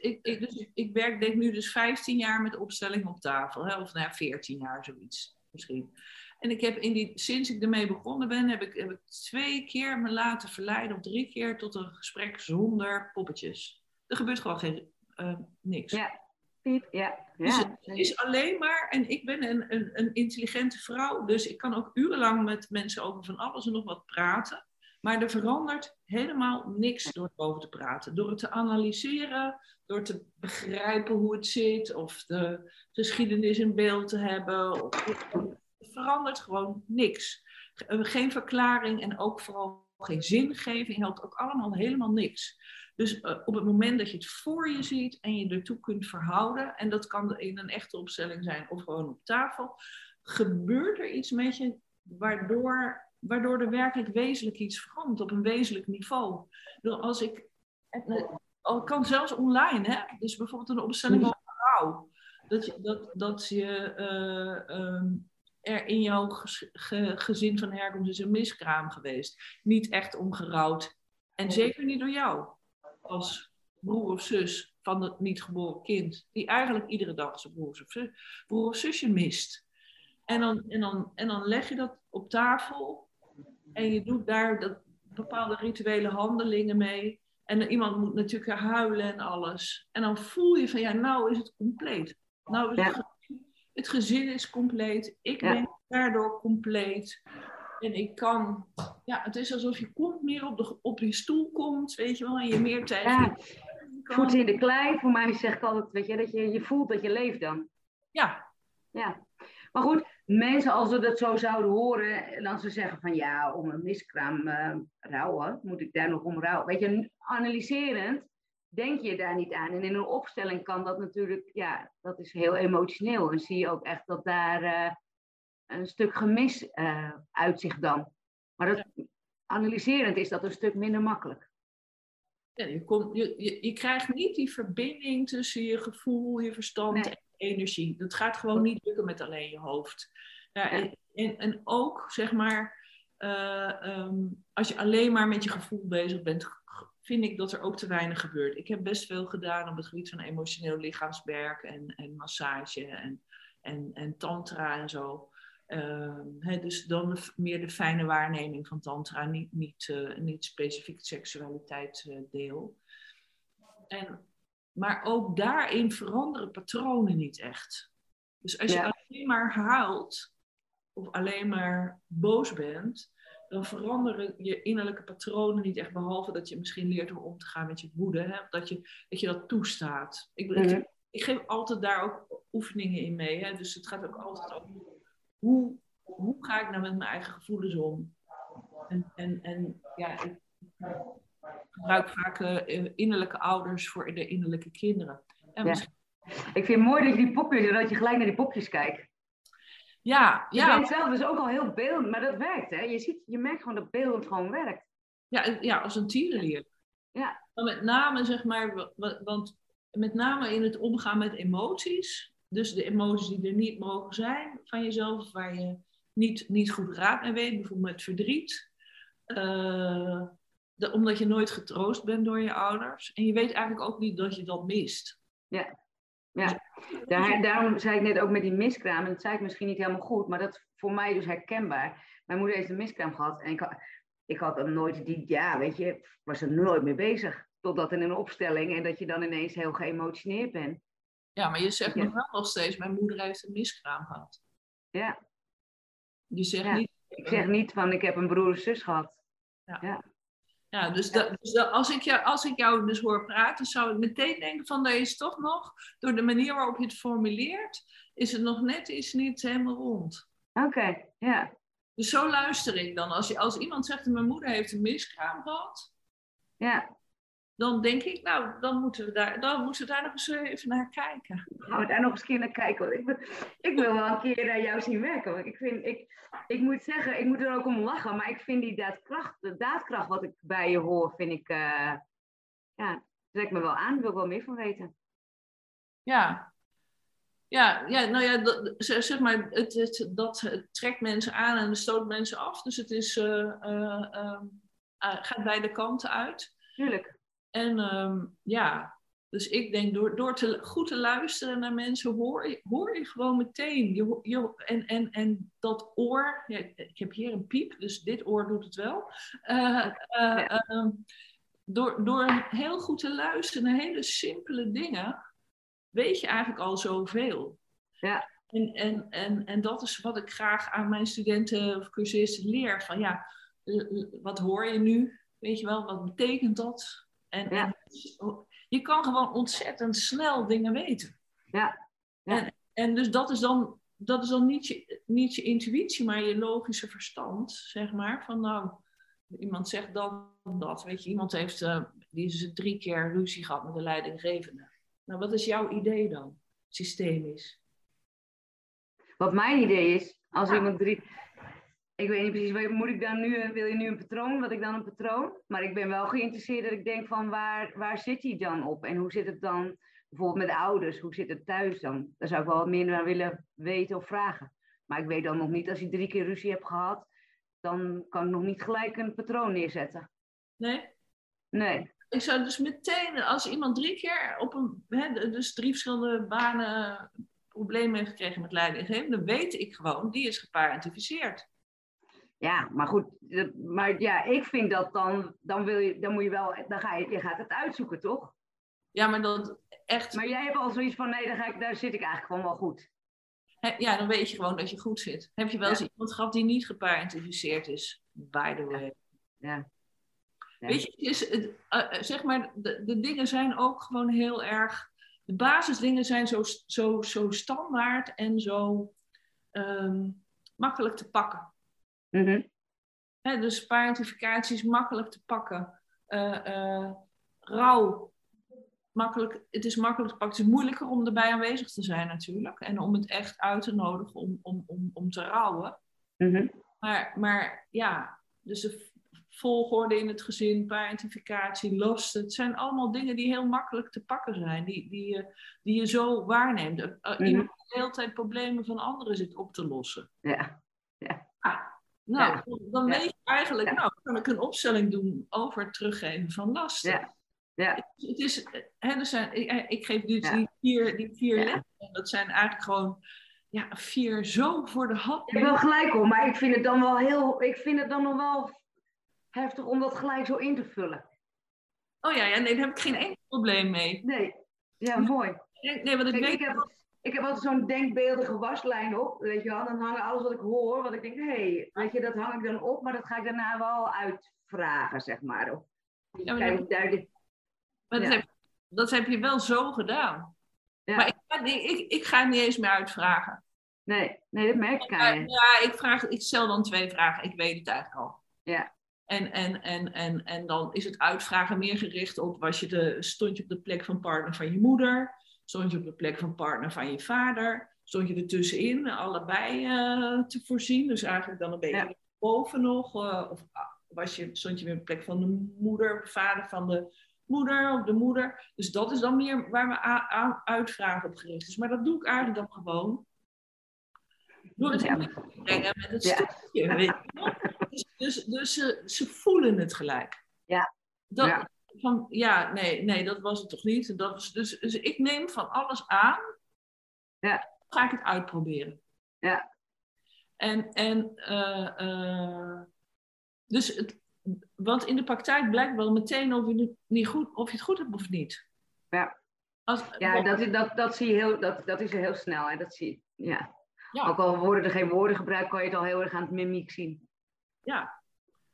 ik, ik, dus, ik werk denk nu dus 15 jaar met opstelling op tafel, hè, of nou ja, 14 jaar zoiets misschien. En ik heb in die, sinds ik ermee begonnen ben, heb ik, heb ik twee keer me laten verleiden, of drie keer, tot een gesprek zonder poppetjes. Er gebeurt gewoon geen, uh, niks. Ja, Piep, ja. Dus ja. het is alleen maar, en ik ben een, een, een intelligente vrouw, dus ik kan ook urenlang met mensen over van alles en nog wat praten. Maar er verandert helemaal niks door erover te praten. Door het te analyseren, door te begrijpen hoe het zit, of de geschiedenis in beeld te hebben. Of, verandert gewoon niks. Geen verklaring en ook vooral geen zingeving helpt ook allemaal helemaal niks. Dus uh, op het moment dat je het voor je ziet en je ertoe kunt verhouden, en dat kan in een echte opstelling zijn of gewoon op tafel, gebeurt er iets met je waardoor, waardoor er werkelijk wezenlijk iets verandert op een wezenlijk niveau. Dus als ik, het kan zelfs online, hè? dus bijvoorbeeld een opstelling over rouw. Dat je, dat, dat je uh, um, er in jouw ge gezin van herkomst is een miskraam geweest. Niet echt omgerouwd. En zeker niet door jou als broer of zus van het niet geboren kind, die eigenlijk iedere dag zijn broer of, zus, broer of zusje mist. En dan, en, dan, en dan leg je dat op tafel en je doet daar dat, bepaalde rituele handelingen mee. En iemand moet natuurlijk huilen en alles. En dan voel je van ja, nou is het compleet. Nou is het, het gezin is compleet. Ik ja. ben daardoor compleet. En ik kan, ja, het is alsof je komt meer op, de, op die stoel komt, weet je wel, en je meer tijd ja. Voeten in de klei, voor mij zeg ik altijd, weet je, dat je, je voelt dat je leeft dan. Ja. Ja. Maar goed, mensen als ze dat zo zouden horen, en als ze zeggen van ja, om een miskraam uh, rouwen, moet ik daar nog om rouwen. Weet je, analyserend denk je daar niet aan. En in een opstelling kan dat natuurlijk, ja, dat is heel emotioneel. En zie je ook echt dat daar... Uh, een stuk gemis uh, uit zich dan. Maar dat, analyserend is dat een stuk minder makkelijk. Ja, je, komt, je, je, je, krijgt niet die verbinding tussen je gevoel, je verstand nee. en energie. Dat gaat gewoon niet lukken met alleen je hoofd. Ja, en, en, en ook, zeg maar, uh, um, als je alleen maar met je gevoel bezig bent, vind ik dat er ook te weinig gebeurt. Ik heb best veel gedaan op het gebied van emotioneel lichaamswerk en, en massage en, en, en tantra en zo. Uh, he, dus dan de, meer de fijne waarneming van tantra, niet, niet, uh, niet specifiek seksualiteit uh, deel. En, maar ook daarin veranderen patronen niet echt. Dus als je alleen maar huilt of alleen maar boos bent, dan veranderen je innerlijke patronen niet echt, behalve dat je misschien leert om om te gaan met je woede, hè? Dat, je, dat je dat toestaat. Ik, mm -hmm. ik, ik, geef altijd daar ook oefeningen in mee, hè? dus het gaat ook altijd over hoe, hoe ga ik nou met mijn eigen gevoelens om? En, en, en ja, ik gebruik vaak uh, innerlijke ouders voor de innerlijke kinderen. En ja. Ik vind het mooi dat je die popjes, dat je gelijk naar die popjes kijkt. Ja, ja. Je bent zelf dus ook al heel beeldend, maar dat werkt, hè? Je, ziet, je merkt gewoon dat beeldend gewoon werkt. Ja, ja als een tierenleer. Ja. Maar met name, zeg maar, want met name in het omgaan met emoties, dus de emoties die er niet mogen zijn van jezelf, waar je niet, niet goed raad mee weet, bijvoorbeeld met verdriet. Uh, de, omdat je nooit getroost bent door je ouders. En je weet eigenlijk ook niet dat je dat mist. Ja, ja. Daar, daarom zei ik net ook met die miskraam, en dat zei ik misschien niet helemaal goed, maar dat is voor mij dus herkenbaar. Mijn moeder heeft een miskraam gehad en ik had, ik had er nooit die, ja, weet je, was er nooit mee bezig. Totdat in een opstelling en dat je dan ineens heel geëmotioneerd bent. Ja, maar je zegt ja. nog wel nog steeds, mijn moeder heeft een miskraam gehad. Ja. Je zegt Ja. niet... Ik zeg niet van ik heb een broer of zus gehad. Ja, dus, dat- dus dat- als, ik jou, als ik jou dus hoor praten, zou ik meteen denken van, er is toch nog, door de manier waarop je het formuleert, is het nog net iets niet helemaal rond. Oké, ja. Dus zo luister ik dan. Als, je, als iemand zegt, mijn moeder heeft een miskraam gehad, Ja, dan denk ik, nou, dan moeten we daar, dan moeten we daar nog eens even naar kijken. gaan we daar nog eens een keer naar kijken. want Ik, wil- ik wil wel een keer naar jou zien werken. want Ik, vind, ik, ik moet zeggen, ik moet er ook om lachen. Maar ik vind die daadkracht, de daadkracht wat ik bij je hoor, vind ik... eh ja, trekt me wel aan. Daar wil ik wel meer van weten. Ja. Ja, ja, nou ja, dat, zeg maar, het, het, dat trekt mensen aan en stoot mensen af. Dus het is, eh, eh, ehm, eh, gaat beide kanten uit. Tuurlijk. En ehm, ja, dus ik denk door, door te, goed te luisteren naar mensen hoor je, hoor je gewoon meteen. Je, je, en, en, en dat oor, ja, ik heb hier een piep, dus dit oor doet het wel. Eh, eh, ehm, door, door heel goed te luisteren naar hele simpele dingen, weet je eigenlijk al zoveel. Ja. En, en, en, en dat is wat ik graag aan mijn studenten of cursisten leer. Van ja, wat hoor je nu? Weet je wel, wat betekent dat? En, Ja. en je kan gewoon ontzettend snel dingen weten. Ja. Ja. En, en dus dat is dan, dat is dan niet, je, niet je intuïtie, maar je logische verstand, zeg maar. Van nou, iemand zegt dan dat. Weet je, iemand heeft, eh, die is drie keer ruzie gehad met de leidinggevende. Nou, wat is jouw idee dan? Systemisch. Wat mijn idee is, als Ja. iemand drie... Ik weet niet precies, moet ik dan nu, wil je nu een patroon? Wat ik dan een patroon? Maar ik ben wel geïnteresseerd dat ik denk van waar, waar zit hij dan op? En hoe zit het dan bijvoorbeeld met ouders? Hoe zit het thuis dan? Daar zou ik wel wat meer naar willen weten of vragen. Maar ik weet dan nog niet, als je drie keer ruzie hebt gehad, dan kan ik nog niet gelijk een patroon neerzetten. Nee? Nee. Ik zou dus meteen, als iemand drie keer op een, hè, dus drie verschillende banen problemen heeft gekregen met leidinggevende, dan weet ik gewoon, die is geparentificeerd. Ja, maar goed, maar ja, ik vind dat dan, dan wil je, dan moet je wel, dan ga je, je gaat het uitzoeken, toch? Ja, maar dat echt, Maar jij hebt al zoiets van, nee, daar, ga ik, daar zit ik eigenlijk gewoon wel goed. ja, dan weet je gewoon dat je goed zit. Heb je wel eens Ja. iemand gehad die niet geparentificeerd is? By the way. Ja. Ja. Weet je, is, het, eh, eh, zeg maar, de, de dingen zijn ook gewoon heel erg. De basisdingen zijn zo, zo, zo standaard en zo ehm, makkelijk te pakken. Mhm. Dus parentificatie is makkelijk te pakken. Eh, eh, rouw, makkelijk, het is makkelijk te pakken. Het is moeilijker om erbij aanwezig te zijn natuurlijk. En om het echt uit te nodigen om, om, om, om te rouwen. Mhm. Maar, maar ja, dus de volgorde in het gezin, parentificatie, lasten. Het zijn allemaal dingen die heel makkelijk te pakken zijn. Die, die, je, die je zo waarneemt. Eh, eh, Mhm. Iemand die de hele tijd problemen van anderen zit op te lossen. Ja. Ja. Dan- dan weet je eigenlijk, nou, kan ik een opstelling doen over het teruggeven van lasten. Ja. Ja. Het is, hè, zijn, ik, eh, ik geef dus Ja. die vier, die vier Ja. lessen. En dat zijn eigenlijk gewoon ja, vier zo voor de hand. Je hebt wel gelijk hoor, maar ik vind het dan wel heel, ik vind het dan nog wel heftig om dat gelijk zo in te vullen. Oh ja, ja, nee, daar heb ik geen enkel probleem mee. Nee. Ja, mooi. Nee, nee, want ik Kijk, weet ik, heb, ik heb altijd zo'n denkbeeldige waslijn op, weet je wel. Dan hangen alles wat ik hoor, wat ik denk, hé, hey, weet je, dat hang ik dan op, maar dat ga ik daarna wel uitvragen, zeg maar. Of, Ja, maar kijk, dat- duidelijk. Maar dat, heb, dat heb je wel zo gedaan. Ja. Maar ik, niet- ik, ik ga niet eens meer uitvragen. Nee, nee, dat merk ik aan je. ja, ik, vraag, ik stel dan twee vragen. Ik weet het eigenlijk al. Ja. En, en, en, en, en dan is het uitvragen meer gericht op, was je de, stond je op de plek van partner van je moeder? Stond je op de plek van partner van je vader? Stond je er tussenin, allebei eh, te voorzien? Dus eigenlijk dan een beetje Ja. boven nog? eh, of ah, was je, stond je weer op de plek van de moeder, vader van de moeder of de moeder? Dus dat is dan meer waar we uitvragen op gericht is. Maar dat doe ik eigenlijk dan gewoon. Door het Ja. te brengen met het Ja. stukje. Weet je wel? Dus, dus, dus ze, ze voelen het gelijk. Ja. Dat, Ja. Van, ja, nee, nee, dat was het toch niet. Dat is, dus, dus ik neem van alles aan. Ja. Ga ik het uitproberen. Ja. En, en eh, eh, dus het, want in de praktijk blijkt wel meteen of je, het niet goed, of je het goed hebt of niet. Ja. Als, Ja, dat, is- dat, dat zie je heel, dat, dat is heel snel, hè. dat zie je. Ja. Ja. Ook al worden er geen woorden gebruikt, kan je het al heel erg aan het mimiek zien. Ja.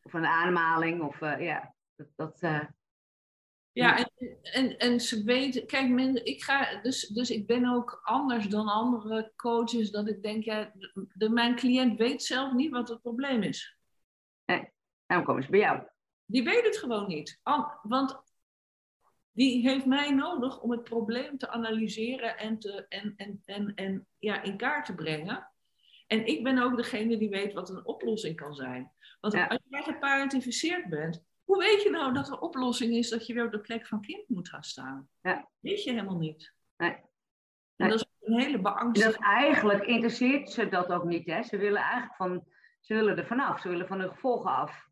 Of een aanmaling, of uh, ja, dat... dat ja, en, en, en ze weten, kijk, men, ik ga, dus, dus ik ben ook anders dan andere coaches, dat ik denk, ja, de, mijn cliënt weet zelf niet wat het probleem is. Nee, daarom komen ze bij jou. Die weet het gewoon niet. Want die heeft mij nodig om het probleem te analyseren en, te, en, en, en, en ja, in kaart te brengen. En ik ben ook degene die weet wat een oplossing kan zijn. Want als jij geparentificeerd bent, hoe weet je nou dat de oplossing is dat je weer op de plek van kind moet gaan staan? Ja. Weet je helemaal niet. Nee. En dat is een hele beangstigende... Dat eigenlijk interesseert ze dat ook niet. Hè? Ze willen eigenlijk van, ze willen er vanaf. Ze willen van de gevolgen af.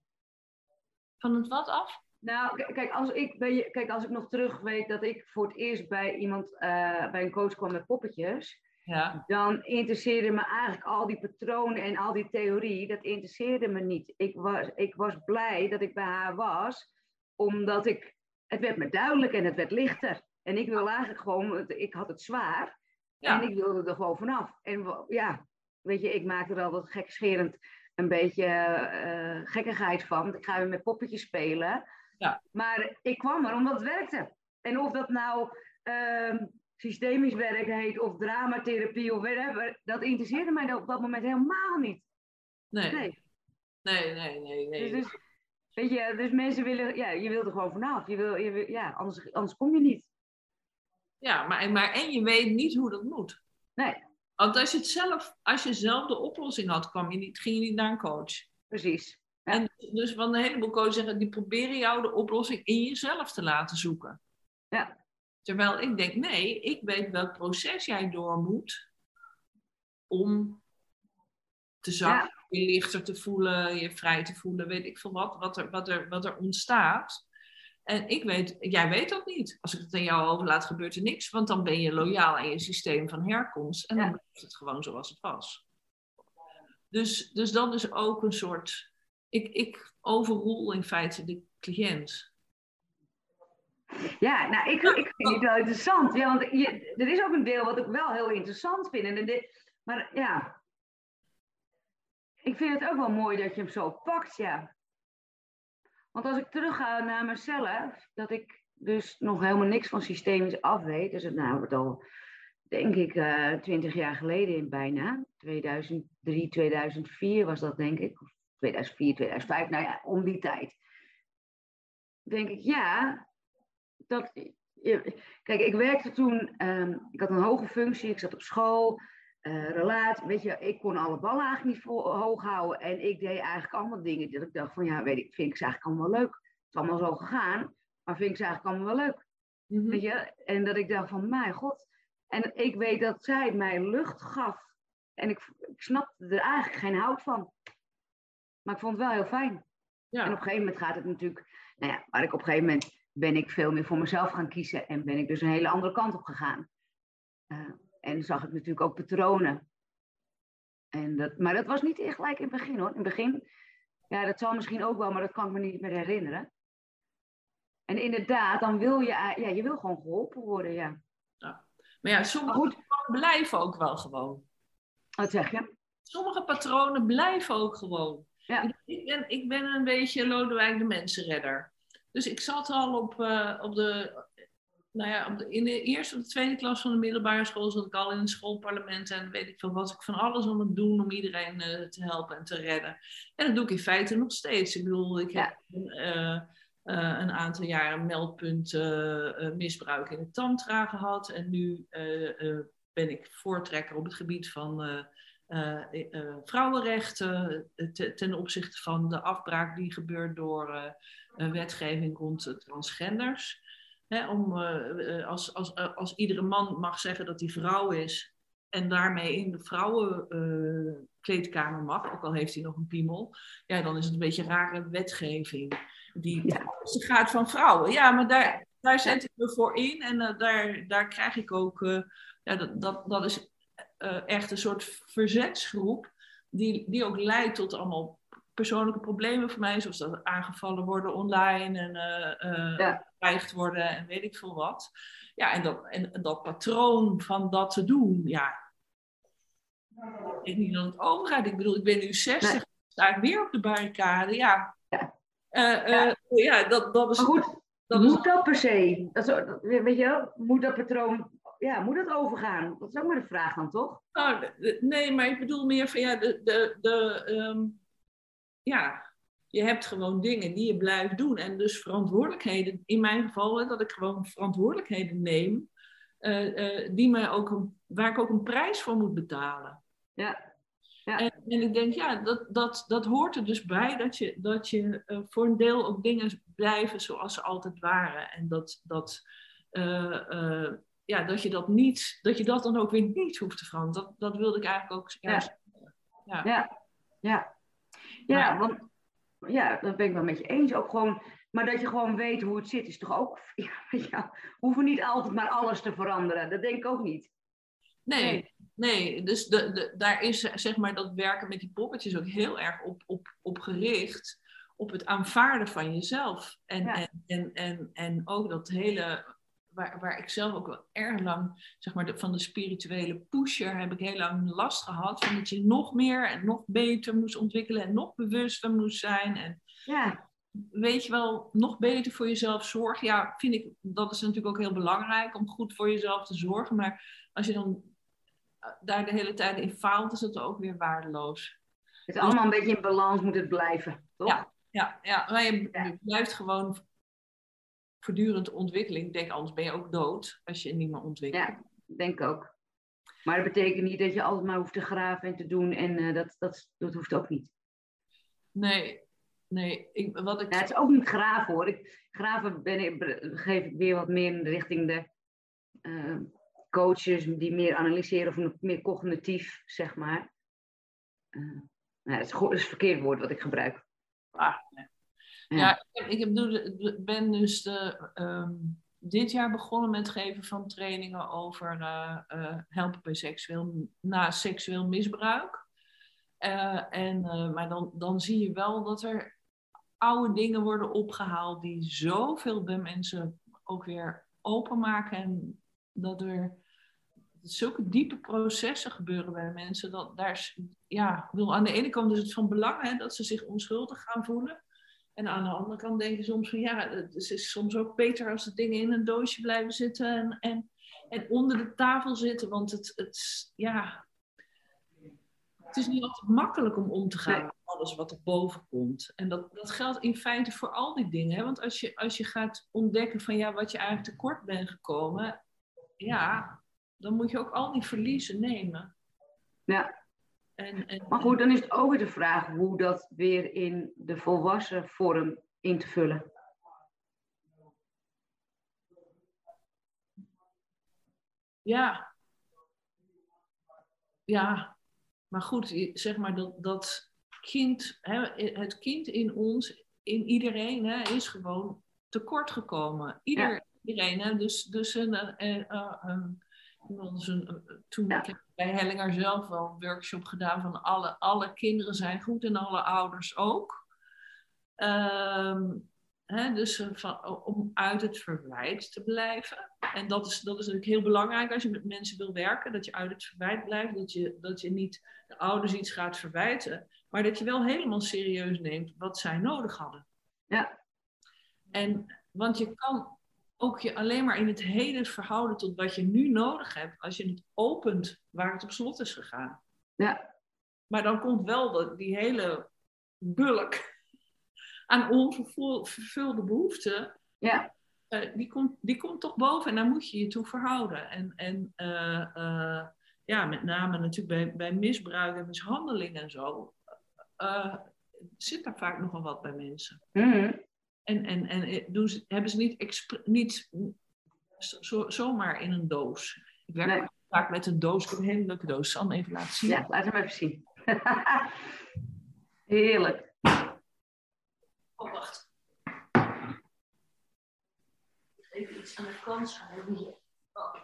Van het wat af? Nou, kijk als, ik bij, kijk, als ik nog terug weet dat ik voor het eerst bij iemand, uh, bij een coach kwam met poppetjes, ja. dan interesseerde me eigenlijk al die patronen en al die theorie, dat interesseerde me niet. Ik was, ik was blij dat ik bij haar was, omdat ik, het werd me duidelijk en het werd lichter. En ik wil eigenlijk gewoon, ik had het zwaar ja. en ik wilde er gewoon vanaf. En ja, weet je, ik maakte er altijd gekscherend een beetje uh, gekkigheid van. Ik ga weer met poppetjes spelen. Ja. Maar ik kwam er omdat het werkte. En of dat nou uh, systemisch werk heet of dramatherapie of whatever, dat interesseerde mij op dat moment helemaal niet. Nee. Nee, nee, nee, nee. nee. Dus, dus, weet je, dus mensen willen, ja, je wilt er gewoon vanaf. Je wil, je wil, ja, anders, anders kom je niet. Ja, maar, maar en je weet niet hoe dat moet. Nee. Want als je, het zelf, als je zelf de oplossing had, kwam je niet, ging je niet naar een coach. Precies. Ja. En dus van een heleboel coaches zeggen, die proberen jou de oplossing in jezelf te laten zoeken. Ja. Terwijl ik denk, nee, ik weet welk proces jij door moet om te zakken, ja. je lichter te voelen, je vrij te voelen, weet ik veel wat, wat er, wat er, wat er ontstaat. En ik weet, jij weet dat niet. Als ik het aan jou overlaat, gebeurt er niks, want dan ben je loyaal aan je systeem van herkomst en dan blijft het gewoon zoals het was. Dus, dus dat is ook een soort. Ik, ik overrol in feite de cliënt. Ja, nou, ik, ik vind het wel interessant. Ja, want er is ook een deel wat ik wel heel interessant vind. En dit, maar ja, ik vind het ook wel mooi dat je hem zo pakt, ja. Want als ik terugga naar mezelf, dat ik dus nog helemaal niks van systemisch af weet. Dus het nou het al, denk ik, twintig jaar geleden in bijna. 2003, 2004 was dat, denk ik. Of 2004, 2005, nou ja, om die tijd. Denk ik, ja, dat, kijk, ik werkte toen, um, ik had een hoge functie, ik zat op school, uh, relatie, weet je, ik kon alle ballen eigenlijk niet voor, hoog houden en ik deed eigenlijk allemaal dingen dat ik dacht van, ja, weet ik, vind ik ze eigenlijk allemaal leuk. Het is allemaal zo gegaan, maar vind ik ze eigenlijk allemaal wel leuk. Mhm. Weet je, en dat ik dacht van, mijn god, en ik weet dat zij mij lucht gaf en ik, ik snapte er eigenlijk geen hout van. Maar ik vond het wel heel fijn. Ja. En op een gegeven moment gaat het natuurlijk, nou ja, waar ik op een gegeven moment ben ik veel meer voor mezelf gaan kiezen en ben ik dus een hele andere kant op gegaan. Uh, en zag ik natuurlijk ook patronen. En dat, maar dat was niet gelijk in het begin hoor. In het begin, ja, dat zal misschien ook wel, maar dat kan ik me niet meer herinneren. En inderdaad, dan wil je, ja, je wil gewoon geholpen worden, ja. ja. Maar ja, sommige maar patronen blijven ook wel gewoon. Wat zeg je? Sommige patronen blijven ook gewoon. Ja. Ik, ben, ik ben een beetje Lodewijk de mensenredder. Dus ik zat al op, uh, op de, nou ja, op de, in de eerste of de tweede klas van de middelbare school zat ik al in het schoolparlement en weet ik veel was ik van alles om het doen om iedereen uh, te helpen en te redden. En dat doe ik in feite nog steeds. Ik bedoel, ik heb uh, een aantal jaren meldpunt misbruik in de tantra gehad en nu ben ik voortrekker op het gebied van uh, uh, vrouwenrechten te, ten opzichte van de afbraak die gebeurt door wetgeving rond transgenders. Hè, om, als, als, als iedere man mag zeggen dat hij vrouw is en daarmee in de vrouwenkleedkamer mag, ook al heeft hij nog een piemel, ja, dan is het een beetje rare wetgeving die Ja. gaat van vrouwen. Ja, maar daar, daar zet ik me voor in en daar, daar krijg ik ook, ja, dat, dat, dat is uh, echt een soort verzetsgroep, die, die ook leidt tot allemaal persoonlijke problemen voor mij, zoals dat aangevallen worden online en uh, Ja. bedreigd worden en weet ik veel wat. Ja, en dat, en dat patroon van dat te doen, ja. ik denk niet dat het overgaat. Ik bedoel, ik ben nu 60, nee. sta ik weer op de barricade. Ja, ja. Uh, ja. ja. dat, dat is... Maar goed, dat moet is... dat per se? Dat is, weet je wel, moet dat patroon, ja, moet dat overgaan? Dat is ook maar de vraag dan, toch? Oh, nee, maar ik bedoel meer van, ja, de, de, de um, ja, je hebt gewoon dingen die je blijft doen. En dus verantwoordelijkheden, in mijn geval, dat ik gewoon verantwoordelijkheden neem, uh, uh, die mij ook een, waar ik ook een prijs voor moet betalen. Ja. ja. En, en, ik denk, ja, dat, dat, dat hoort er dus bij, dat je, dat je uh, voor een deel ook dingen blijven zoals ze altijd waren. En dat, dat, ja, dat je dat niet, dat je dat dan ook weer niet hoeft te veranderen. Dat, dat wilde ik eigenlijk ook. Ja. Ja. ja. Ja. ja want ja, dat ben ik wel met je eens. Ook gewoon, maar dat je gewoon weet hoe het zit, is toch ook. Ja, ja, we hoeven niet altijd maar alles te veranderen. Dat denk ik ook niet. Nee, nee. Dus de, de, daar is zeg maar dat werken met die poppetjes ook heel erg op, op, op gericht. Op het aanvaarden van jezelf. En, ja. en, en, en, en ook dat hele Waar, waar, ik zelf ook wel erg lang, zeg maar, de, van de spirituele pusher heb ik heel lang last gehad. Van dat je nog meer en nog beter moest ontwikkelen en nog bewuster moest zijn. En ja. weet je wel, nog beter voor jezelf zorgen. Ja, vind ik, dat is natuurlijk ook heel belangrijk om goed voor jezelf te zorgen. Maar als je dan eh, daar de hele tijd in faalt, is dat ook weer waardeloos. Het is allemaal een beetje in balans moet het blijven, toch? Ja, ja, ja. maar je, je blijft gewoon voortdurend ontwikkeling. Ik denk, anders ben je ook dood als je niet meer ontwikkelt. Ja, denk ook. Maar dat betekent niet dat je altijd maar hoeft te graven en te doen. En uh, dat, dat, dat hoeft ook niet. Nee, nee. Ik, wat ik... Ja, het is ook niet graven hoor. Ik, graven ben ik, geef ik weer wat meer in de richting de uh, coaches die meer analyseren of meer cognitief, zeg maar. Uh, nou, dat, is, dat is het verkeerde woord wat ik gebruik. Ah, nee. Ja, ik, ben dus de, um, dit jaar begonnen met geven van trainingen over uh, uh, helpen bij seksueel, na seksueel misbruik. Uh, en, maar dan, dan zie je wel dat er oude dingen worden opgehaald die zoveel bij mensen ook weer openmaken. En dat er zulke diepe processen gebeuren bij mensen. Dat daar ja, wil aan de ene kant is het van belang hè, dat ze zich onschuldig gaan voelen. En aan de andere kant denk je soms van ja, het is soms ook beter als de dingen in een doosje blijven zitten en, en, en onder de tafel zitten. Want het, het, ja, het is niet altijd makkelijk om om te gaan met alles wat er boven komt. En dat, dat geldt in feite voor al die dingen. Hè? Want als je, als je gaat ontdekken van ja, wat je eigenlijk tekort bent gekomen, ja, dan moet je ook al die verliezen nemen. Ja, en, en, maar goed, dan is het ook weer de vraag hoe dat weer in de volwassen vorm in te vullen. Ja. Ja, maar goed, zeg maar dat, dat kind, hè, het kind in ons, in iedereen, hè, is gewoon tekort gekomen. Ieder, Iedereen, hè, dus, dus een, een, een, een, toen ja. ik bij Hellinger zelf wel een workshop gedaan van alle, alle kinderen zijn goed en alle ouders ook. Um, hè, dus eh, van, om uit het verwijt te blijven. En dat is, dat is natuurlijk heel belangrijk als je met mensen wil werken, dat je uit het verwijt blijft, dat je, dat je niet de ouders iets gaat verwijten, maar dat je wel helemaal serieus neemt wat zij nodig hadden. Ja. En, want je kan ook je alleen maar in het heden verhouden tot wat je nu nodig hebt als je het opent waar het op slot is gegaan. Ja. Maar dan komt wel die hele bulk aan onvervulde behoeften. Ja. Uh, die, komt, die komt toch boven en daar moet je je toe verhouden. En, en uh, uh, ja, met name natuurlijk bij, bij misbruik en mishandeling en zo, zit daar vaak nogal wat bij mensen. Mm en, en, en eh, doen ze, hebben ze niet, niet zo, zomaar in een doos. Ik werk nee. vaak met een doos. Ik heb een hele leuke doos. Hem even laten zien? Ja, laat hem even zien. Heerlijk. Oh, wacht. Even iets aan de kant hier. Oh.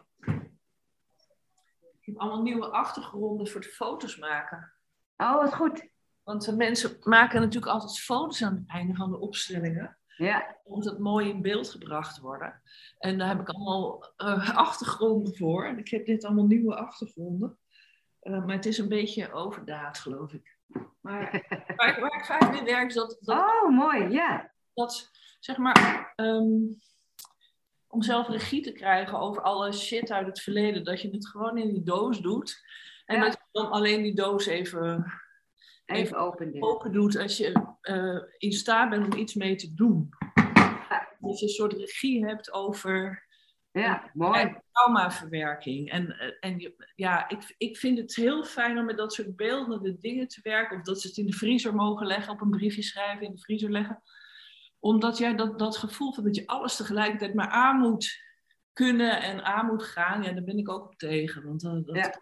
Ik heb allemaal nieuwe achtergronden voor de foto's maken. Oh, wat goed. Want de mensen maken natuurlijk altijd foto's aan het einde van de opstellingen. Ja. Moet dat mooi in beeld gebracht worden. En daar heb ik allemaal uh, achtergronden voor. En ik heb dit allemaal nieuwe achtergronden. Uh, maar het is een beetje overdaad, geloof ik. Maar waar, waar ik vaak mee werk is dat... dat oh, mooi, ja. Dat, zeg maar, ehm, om zelf regie te krijgen over alle shit uit het verleden, dat je het gewoon in die doos doet. En dat je dan alleen die doos even, even, open, open, doet als je uh, in staat bent om iets mee te doen. Dat je een soort regie hebt over ja, mooi. traumaverwerking. En, eh, en ja, ik, ik vind het heel fijn om met dat soort beeldende dingen te werken. Of dat ze het in de vriezer mogen leggen, op een briefje schrijven, in de vriezer leggen. Omdat jij dat, dat gevoel van dat je alles tegelijkertijd maar aan moet kunnen en aan moet gaan, ja, daar ben ik ook op tegen. Want dat, dat,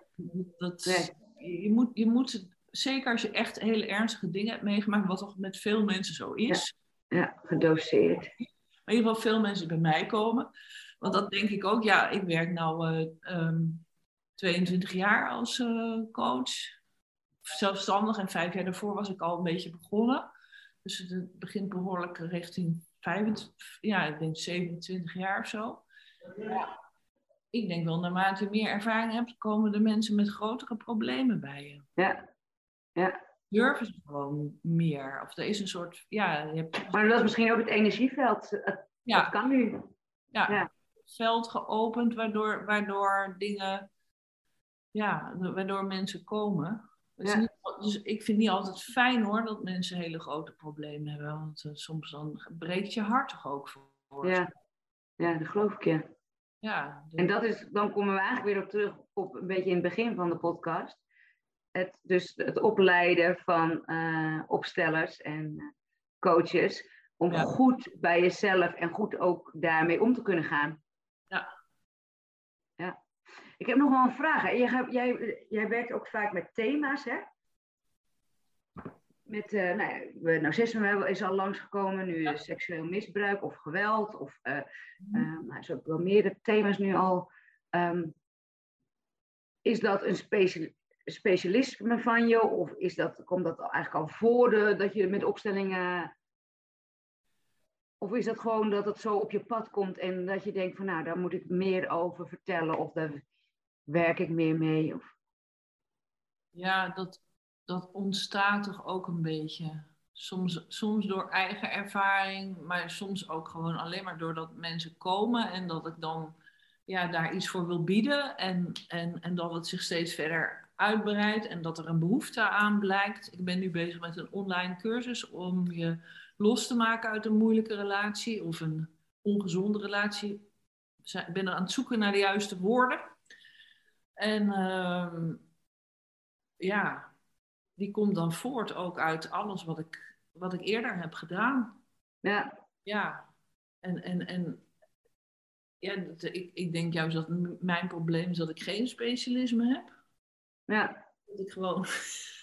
dat je, moet, je moet, zeker als je echt hele ernstige dingen hebt meegemaakt, wat toch met veel mensen zo is. Ja, ja gedoseerd. Maar in ieder geval veel mensen bij mij komen. Want dat denk ik ook. Ja, ik werk nu uh, 22 jaar als uh, coach. Zelfstandig en vijf jaar daarvoor was ik al een beetje begonnen. Dus het begint behoorlijk richting 25, ja, ik denk 27 jaar of zo. Ja. Ik denk wel, naarmate je meer ervaring hebt, komen de mensen met grotere problemen bij je. Ja, ja. Durven ze gewoon meer. Of er is een soort, ja... Je hebt... Maar dat is misschien ook het energieveld. ja. Dat kan nu. Ja. ja veld geopend waardoor, waardoor dingen, ja, waardoor mensen komen. Dus, niet, dus ik vind niet altijd fijn hoor dat mensen hele grote problemen hebben. Want uh, soms dan breekt je hart toch ook voor. Ja, ja dat geloof ik ja. ja En dat is, dan komen we eigenlijk weer op terug op een beetje in het begin van de podcast. Het, dus het opleiden van uh, opstellers en uh, coaches. Om goed bij jezelf en goed ook daarmee om te kunnen gaan. Ja. Ja. Ik heb nog wel een vraag. Jij, jij, jij werkt ook vaak met thema's, hè? Met, uh, nou ja, narcisme is al langsgekomen, nu ja. seksueel misbruik of geweld. Of, uh, zijn ook wel meerdere thema's nu al. Um, is dat een special, specialisme van je? Of is dat, komt dat eigenlijk al voor de, dat je met opstellingen of is dat gewoon dat het zo op je pad komt en dat je denkt van nou, daar moet ik meer over vertellen of daar werk ik meer mee? Of... Ja, dat, dat ontstaat toch ook een beetje. Soms, soms door eigen ervaring, maar soms ook gewoon alleen maar doordat mensen komen en dat ik dan ja, daar iets voor wil bieden en, en, en dat het zich steeds verder uitbreidt en dat er een behoefte aan blijkt. Ik ben nu bezig met een online cursus om je los te maken uit een moeilijke relatie of een ongezonde relatie. Ik ben er aan het zoeken naar de juiste woorden. En uh, ja, die komt dan voort ook uit alles wat ik, wat ik eerder heb gedaan. Ja. Ja. En, en, en ja, ik, ik denk juist dat mijn probleem is dat ik geen specialisme heb. Ja. Dat ik gewoon.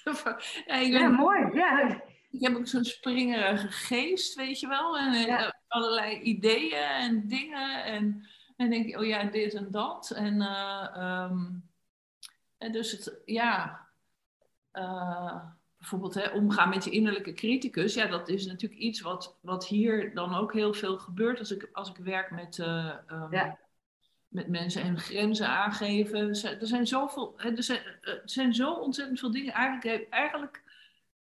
ja, ik ben, ja, mooi. Ja ik heb ook zo'n springerige geest, weet je wel. En eh, allerlei ideeën en dingen. En, en denk ik, oh ja, dit en dat. En, uh, um, en dus het, ja... Uh, bijvoorbeeld hè, omgaan met je innerlijke criticus. Ja, dat is natuurlijk iets wat, wat hier dan ook heel veel gebeurt als ik, als ik werk met, uh, um, ja. Met mensen en grenzen aangeven. Er zijn zoveel, er zijn, er zijn zo ontzettend veel dingen. Eigenlijk, eigenlijk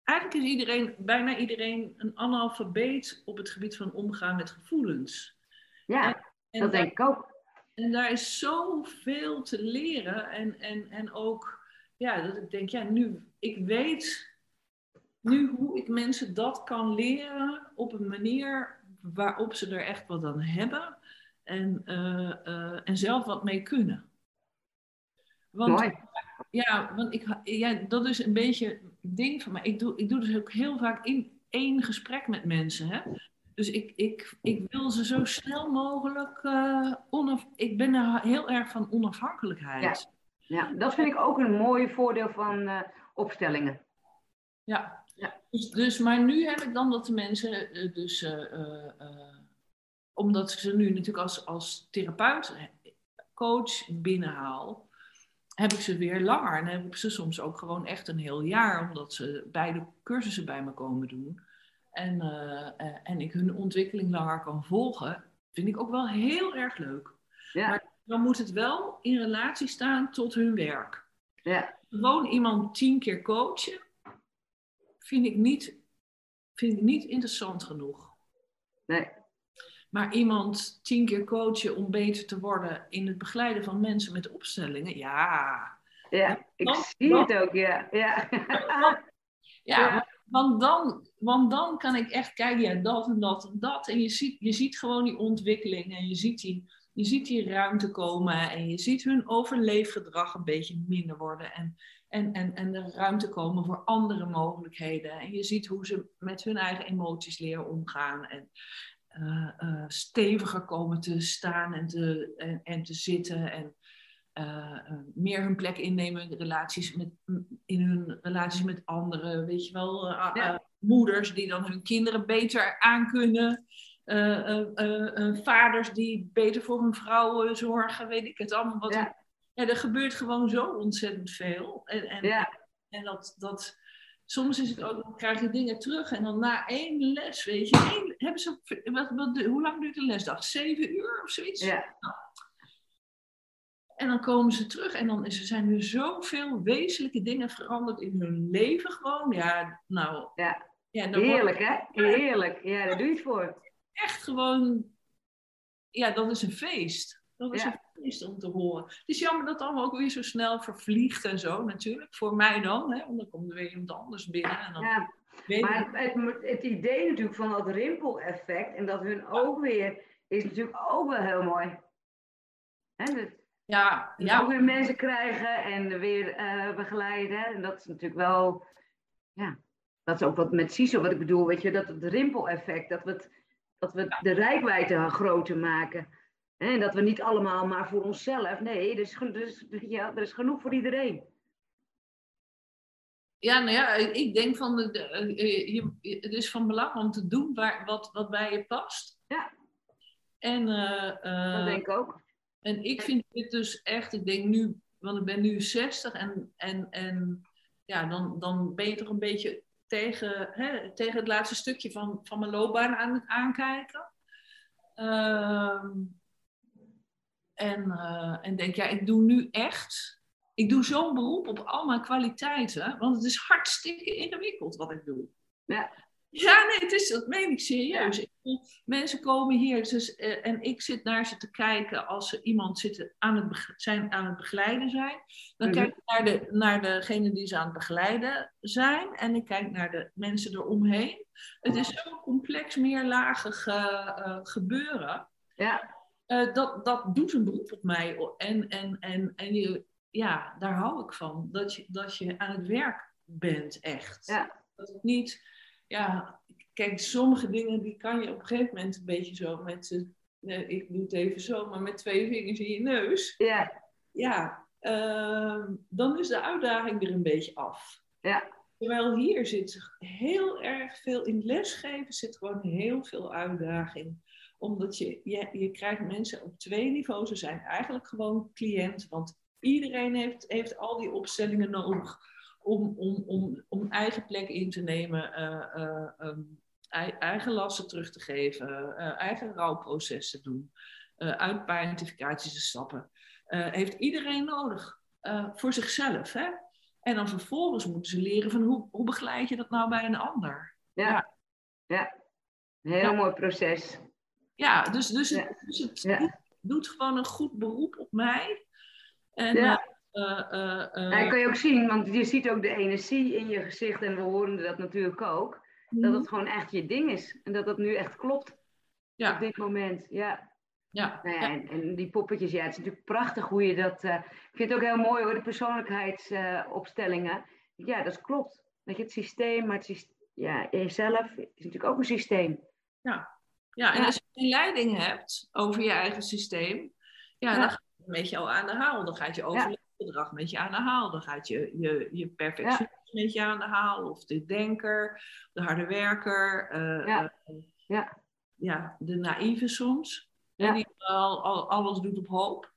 eigenlijk is iedereen, bijna iedereen een analfabeet op het gebied van omgaan met gevoelens. Ja, en, dat denk ik ook. En daar is zoveel te leren. En, en, en ook, ja, dat ik denk, ja, nu, ik weet nu hoe ik mensen dat kan leren op een manier waarop ze er echt wat aan hebben. En, uh, uh, en zelf wat mee kunnen. Want, Mooi. Ja, want ik, ja, dat is een beetje ding van mij. Ik doe, ik doe dus ook heel vaak in één gesprek met mensen. Hè? Dus ik, ik, ik wil ze zo snel mogelijk. Uh, onaf, ik ben er heel erg van onafhankelijkheid. Ja, ja dat vind ik ook een mooi voordeel van uh, opstellingen. Ja, ja. Dus, dus, maar nu heb ik dan dat de mensen, uh, dus, omdat ik ze nu natuurlijk als, als therapeut, coach binnenhaal, heb ik ze weer langer. En heb ik ze soms ook gewoon echt een heel jaar, omdat ze beide cursussen bij me komen doen. En, uh, en ik hun ontwikkeling langer kan volgen, vind ik ook wel heel erg leuk. Ja. Maar dan moet het wel in relatie staan tot hun werk. Ja. gewoon iemand tien keer coachen, vind ik niet, vind ik niet interessant genoeg. Nee. Maar iemand tien keer coachen om beter te worden in het begeleiden van mensen met opstellingen, ja. Ja, ik Dan- zie dan- het ook, ja. Ja, Ja, Ja. want- Want, dan, want dan kan ik echt kijken, ja, dat en dat en dat. En je ziet, je ziet gewoon die ontwikkeling en je ziet die, je ziet die ruimte komen en je ziet hun overleefgedrag een beetje minder worden. En, en, en, en de ruimte komen voor andere mogelijkheden. En je ziet hoe ze met hun eigen emoties leren omgaan. En eh, eh, steviger komen te staan en te, en, en te zitten. En eh, meer hun plek innemen in relaties met, in hun relaties met anderen. Weet je wel, Ja. moeders die dan hun kinderen beter aankunnen. vaders die beter voor hun vrouwen zorgen, weet ik het allemaal. Wat Ja. ja, er gebeurt gewoon zo ontzettend veel. En, en, ja, en dat, dat, soms is het ook, dan krijg je dingen terug en dan na één les, weet je, één, hebben ze, wat, wat, hoe lang duurt een lesdag? Zeven uur of zoiets? ja, En dan komen ze terug en dan is, er zijn er zoveel wezenlijke dingen veranderd in hun leven gewoon. Ja, nou, ja. ja, wordt Heerlijk, hè? Heerlijk. Ja, daar doe je het voor. echt gewoon, ja, dat is een feest. Dat is Ja. een feest om te horen. Het is jammer dat het allemaal ook weer zo snel vervliegt en zo natuurlijk. Voor mij dan, hè, want dan komt er weer iemand anders binnen. En dan Ja, maar het, het, het idee natuurlijk van dat rimpeleffect en dat hun ook weer is natuurlijk ook wel heel mooi. Hè, dat, ja, ja, ook weer mensen krijgen en weer eh, begeleiden. En dat is natuurlijk wel, ja, dat is ook wat met CISO wat ik bedoel, weet je, dat het rimpeleffect, dat we, het, dat we de rijkwijde groter maken. En dat we niet allemaal maar voor onszelf, nee, er is, er is, ja, er is genoeg voor iedereen. Ja, nou ja, ik denk van, de, eh, je, het is van belang om te doen waar, wat, wat bij je past. Ja. En, eh, eh, Dat denk ik ook. en ik vind dit dus echt, ik denk nu, want ik ben nu 60 en, en, en ja, dan, dan ben je toch een beetje tegen, hè, tegen het laatste stukje van, van mijn loopbaan aan het aankijken. Ehm, en, eh, en denk, ja, ik doe nu echt ik doe zo'n beroep op al mijn kwaliteiten, want het is hartstikke ingewikkeld wat ik doe. Ja. Ja, nee, het is, dat meen ik serieus. Ik mensen komen hier dus, en ik zit naar ze te kijken als ze iemand zitten aan het zijn, aan het begeleiden zijn. Dan Mhm. kijk ik naar, de, naar degene die ze aan het begeleiden zijn en ik kijk naar de mensen eromheen. Het is zo'n complex, meerlagig eh, eh, gebeuren. Ja, Eh, dat, dat doet een beroep op mij. En, en, en, en je, ja, daar hou ik van. Dat je, dat je aan het werk bent, echt. Ja. Dat het niet, ja, kijk, sommige dingen die kan je op een gegeven moment een beetje zo met, eh, ik doe het even zo, maar met twee vingers in je neus. ja, Ja, ehm, dan is de uitdaging er een beetje af. ja, Terwijl hier zit heel erg veel, in lesgeven zit gewoon heel veel uitdaging. Omdat je, je, je krijgt mensen op twee niveaus. Ze zijn eigenlijk gewoon cliënt. Want iedereen heeft, heeft al die opstellingen nodig om, om, om, om eigen plek in te nemen. eh, eh, ehm, ei- eigen lasten terug te geven. eh, eigen rouwproces te doen. eh uitpaarentificaties te stappen. Heeft iedereen nodig. voor zichzelf. Hè? En dan vervolgens moeten ze leren van hoe, hoe begeleid je dat nou bij een ander. ja. Ja. heel Ja. mooi proces. Ja, dus, dus, Ja. het, dus het Ja. doet gewoon een goed beroep op mij. En, Ja. eh, eh, Ja, dat kan je ook zien, want je ziet ook de energie in je gezicht en we horen dat natuurlijk ook. Dat mhm. het gewoon echt je ding is en dat dat nu echt klopt op ja, dit moment. Ja. ja, Nou ja. En, en die poppetjes, ja, het is natuurlijk prachtig hoe je dat. ik vind het ook heel mooi hoor, de persoonlijkheidsopstellingen. ja, dat klopt. Dat je het systeem, maar het systeem, ja, jezelf is natuurlijk ook een systeem. ja, en Ja. als je geen leiding hebt over je eigen systeem, ja, Ja. dan gaat het met al aan de haal. Dan gaat je overleefgedrag met je aan de haal. Dan gaat je, je, je perfectionisme met je aan de haal. Of de denker, de harde werker. eh, Ja. de naïeve soms. En die al, al- alles doet op hoop.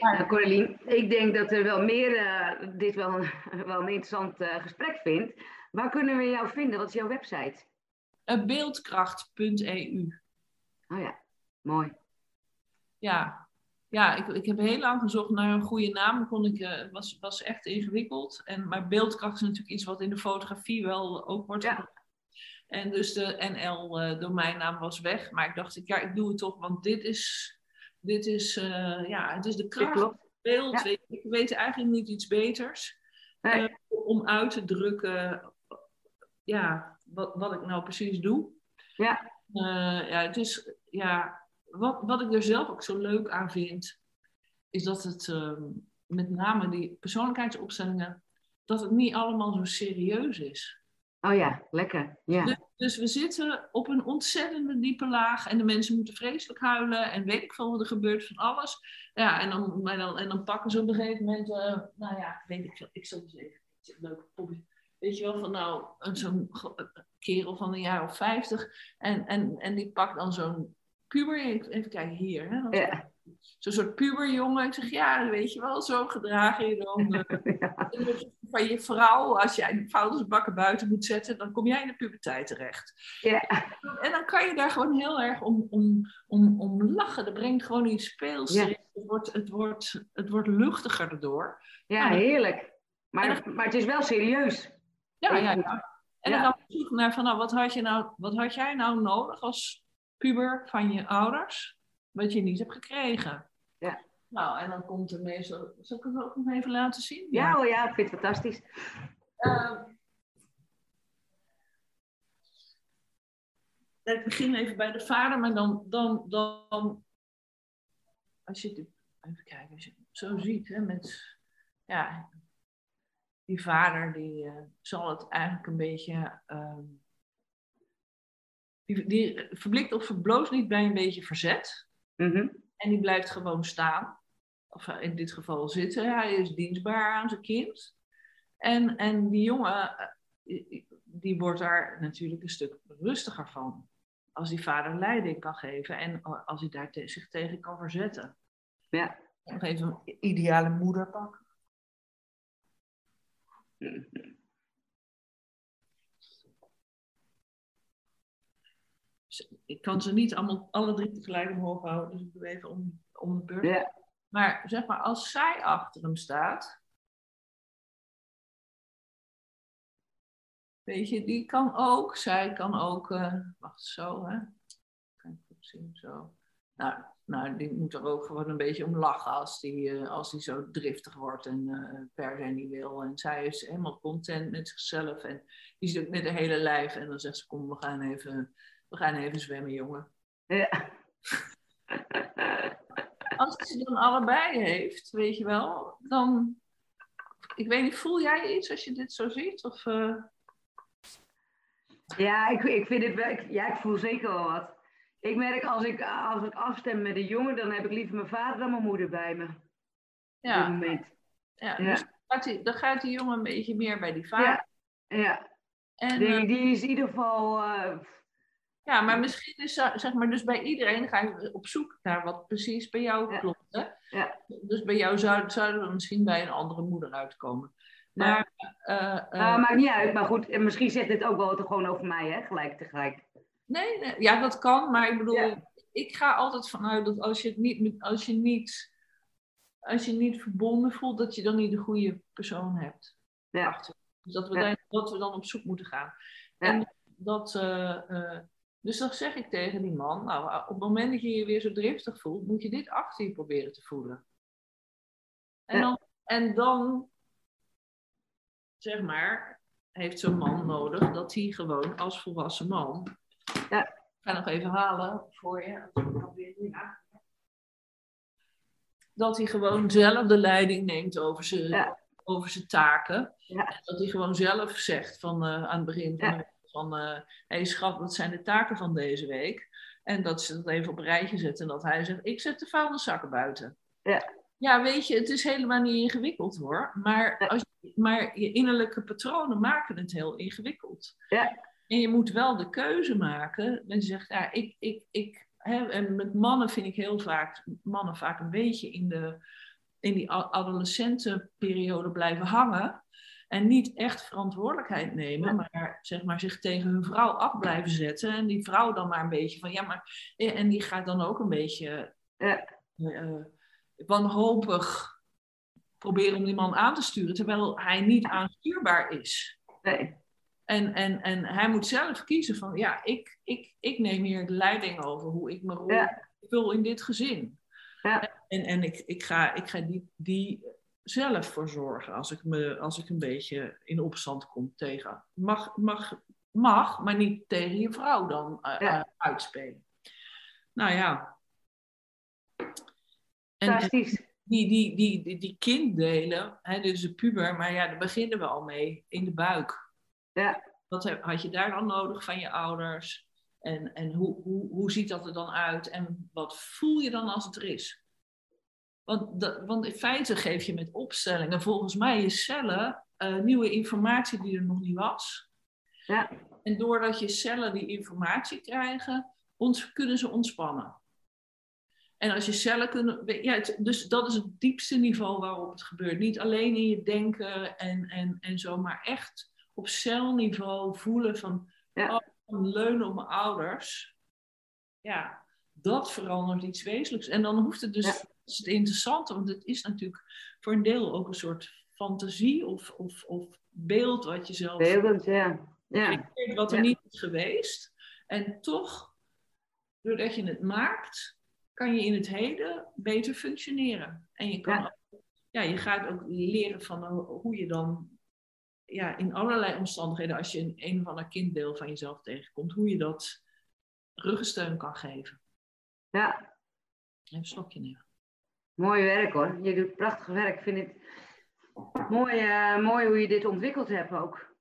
Nou, Corelien, ik denk dat er wel meer, eh, dit wel een, wel een interessant gesprek vindt. Waar kunnen we jou vinden? Wat is jouw website? Beeldkracht.eu. Oh ja, mooi. Ja. ja, ik, ik heb heel lang gezocht naar een goede naam. Kon ik, uh, was, was echt ingewikkeld. En, maar beeldkracht is natuurlijk iets wat in de fotografie wel ook wordt ja. En dus de NL-domeinnaam uh, was weg. Maar ik dacht, ja, ik doe het toch, want dit is, dit is, uh, ja, het is de kracht van beeld. Ja. Ik weet eigenlijk niet iets beters nee. om uit te drukken ja, wat, wat ik nou precies doe. Ja. ja, het is, ja, wat, wat ik er zelf ook zo leuk aan vind, is dat het ehm, met name die persoonlijkheidsopstellingen, dat het niet allemaal zo serieus is. Oh ja, lekker. Ja. Dus, dus, we zitten op een ontzettende diepe laag en de mensen moeten vreselijk huilen en weet ik veel wat er gebeurt van alles. Ja, en dan, en dan, en dan pakken ze op een gegeven moment, uh, nou ja, weet ik veel, ik zal eens even een leuke popje. Weet je wel, van nou, zo'n kerel van een jaar of vijftig en, en, en die pakt dan zo'n puber, even kijken hier. Hè, ja. Zo'n soort puberjongen. Ik zeg, ja, weet je wel, zo gedraag je dan. Uh, ja. Van je vrouw, als jij de vuilnisbakken buiten moet zetten, dan kom jij in de puberteit terecht. Ja. En dan kan je daar gewoon heel erg om, om, om, om lachen. Dat brengt gewoon iets speels. Ja. Het, wordt, het, wordt, het wordt luchtiger erdoor. Ja, heerlijk. Maar, maar het is wel serieus. Ja, ja, ja. En dan Ja. we zoeken naar van, nou, wat had, je nou, wat had jij nou nodig als puber van je ouders, wat je niet hebt gekregen? Ja. Nou, en dan komt er meestal... Zal ik het ook nog even laten zien? Ja, oh ja, ik vind het fantastisch. Uh, ik begin even bij de vader, maar dan, dan, dan als je het, even kijken, als je het zo ziet, hè, met, ja, die vader, die uh, zal het eigenlijk een beetje, uh, die, die verblikt of verbloost niet bij een beetje verzet. Mm -hmm. En die blijft gewoon staan. Of in dit geval zitten. Hij is dienstbaar aan zijn kind. En, en die jongen, die wordt daar natuurlijk een stuk rustiger van. Als die vader leiding kan geven en als hij daar te, zich tegen kan verzetten. Ja. Nog even een ideale moeder pakken. -hmm. Ik kan ze niet allemaal, alle drie tegelijk omhoog houden, dus ik doe even om, om de beurt. Ja. Maar zeg maar, als zij achter hem staat, weet je, die kan ook, zij kan ook, uh, wacht zo hè, kan ik goed zien, zo. Nou, nou, die moet er ook gewoon een beetje om lachen als die, uh, als die zo driftig wordt en uh, per se niet wil. En zij is helemaal content met zichzelf en die zit met de hele lijf en dan zegt ze, kom, we gaan even, we gaan even zwemmen, jongen. Ja. als ze dan allebei heeft, weet je wel, dan. Ik weet niet, voel jij iets als je dit zo ziet? Of, uh... Ja, ik, ik vind het wel. Ik, ja, ik voel zeker wel wat. Ik merk als ik, als ik afstem met een jongen, dan heb ik liever mijn vader dan mijn moeder bij me. Ja. Op dit moment. Ja, Ja. Dus gaat die, dan gaat die jongen een beetje meer bij die vader. Ja. Ja. En, Die, eh, die is in ieder geval. eh, ja, maar misschien is zeg maar, dus bij iedereen ga je op zoek naar wat precies bij jou Ja. klopt. Hè? Ja. Dus bij jou zou, zouden we misschien bij een andere moeder uitkomen. Maar, eh, eh, nou, maakt niet uit, maar goed, en misschien zegt dit ook wel gewoon over mij, hè, gelijk tegelijk. Nee, nee, ja, dat kan, maar ik bedoel, Ja. ik ga altijd vanuit dat als je het niet, als je niet, als je niet verbonden voelt, dat je dan niet de goede persoon hebt. Ja. achter. Dus dat we, Ja. daar, dat we dan op zoek moeten gaan. En dat, eh, eh, dus dan zeg ik tegen die man, nou, op het moment dat je je weer zo driftig voelt, moet je dit achter je proberen te voelen. En, dan, en dan, zeg maar, heeft zo'n man nodig dat hij gewoon als volwassen man Ja. ik ga nog even halen voor je. Ja. Dat hij gewoon zelf de leiding neemt over zijn, Ja. over zijn taken. En dat hij gewoon zelf zegt van, eh, aan het begin van, van hé hey, schat, wat zijn de taken van deze week? En dat ze dat even op een rijtje zetten en dat hij zegt, ik zet de vuilniszakken buiten. Ja. Ja, weet je, het is helemaal niet ingewikkeld hoor. Maar, als je, maar je innerlijke patronen maken het heel ingewikkeld. Ja. En je moet wel de keuze maken. Dat je zegt, ja, ik, ik, ik, hè, en met mannen vind ik heel vaak, mannen vaak een beetje in, de, in die adolescentenperiode blijven hangen. En niet echt verantwoordelijkheid nemen, maar zeg maar zich tegen hun vrouw af blijven zetten. En die vrouw dan maar een beetje van, ja, maar. En die gaat dan ook een beetje. Ja. eh, wanhopig proberen om die man aan te sturen, terwijl hij niet aanstuurbaar is. Nee. En, en, en hij moet zelf kiezen van, ja, ik, ik, ik neem hier de leiding over hoe ik me rol Ja. vul in dit gezin. Ja. En, en ik, ik ga, ik ga die, die zelf voor zorgen als ik, me, als ik een beetje in opstand kom tegen. Mag, mag, mag maar niet tegen je vrouw dan eh, Ja. eh, uitspelen. Nou ja. En, die, die, die, die, die kinddelen, hè, dus de puber, maar ja, daar beginnen we al mee in de buik. Ja. Wat had je daar dan nodig van je ouders? En, en hoe, hoe, hoe ziet dat er dan uit? En wat voel je dan als het er is? Want, dat, want in feite geef je met opstellingen volgens mij je cellen eh, nieuwe informatie die er nog niet was. Ja. En doordat je cellen die informatie krijgen, ons, kunnen ze ontspannen. En als je cellen kunnen. Ja, het- dus dat is het diepste niveau waarop het gebeurt. Niet alleen in je denken en, en, en zo, maar echt op celniveau voelen van. Ja. Oh, van leunen op mijn ouders. Ja, dat verandert iets wezenlijks. En dan hoeft het dus. Ja. Dat is het interessante, want het is natuurlijk voor een deel ook een soort fantasie of, of, of beeld wat je zelf Beeldend, ja. Ja. wat er Ja. niet is geweest. En toch, doordat je het maakt, kan je in het heden beter functioneren. En je, kan Ja. ook- ja, je gaat ook leren van eh, hoe je dan ja, in allerlei omstandigheden, als je een, een of ander kinddeel van jezelf tegenkomt, hoe je dat ruggensteun kan geven. ja. Even een slokje nemen. Mooi werk hoor. Je doet prachtig werk. Ik vind het mooi, eh, mooi hoe je dit ontwikkeld hebt ook.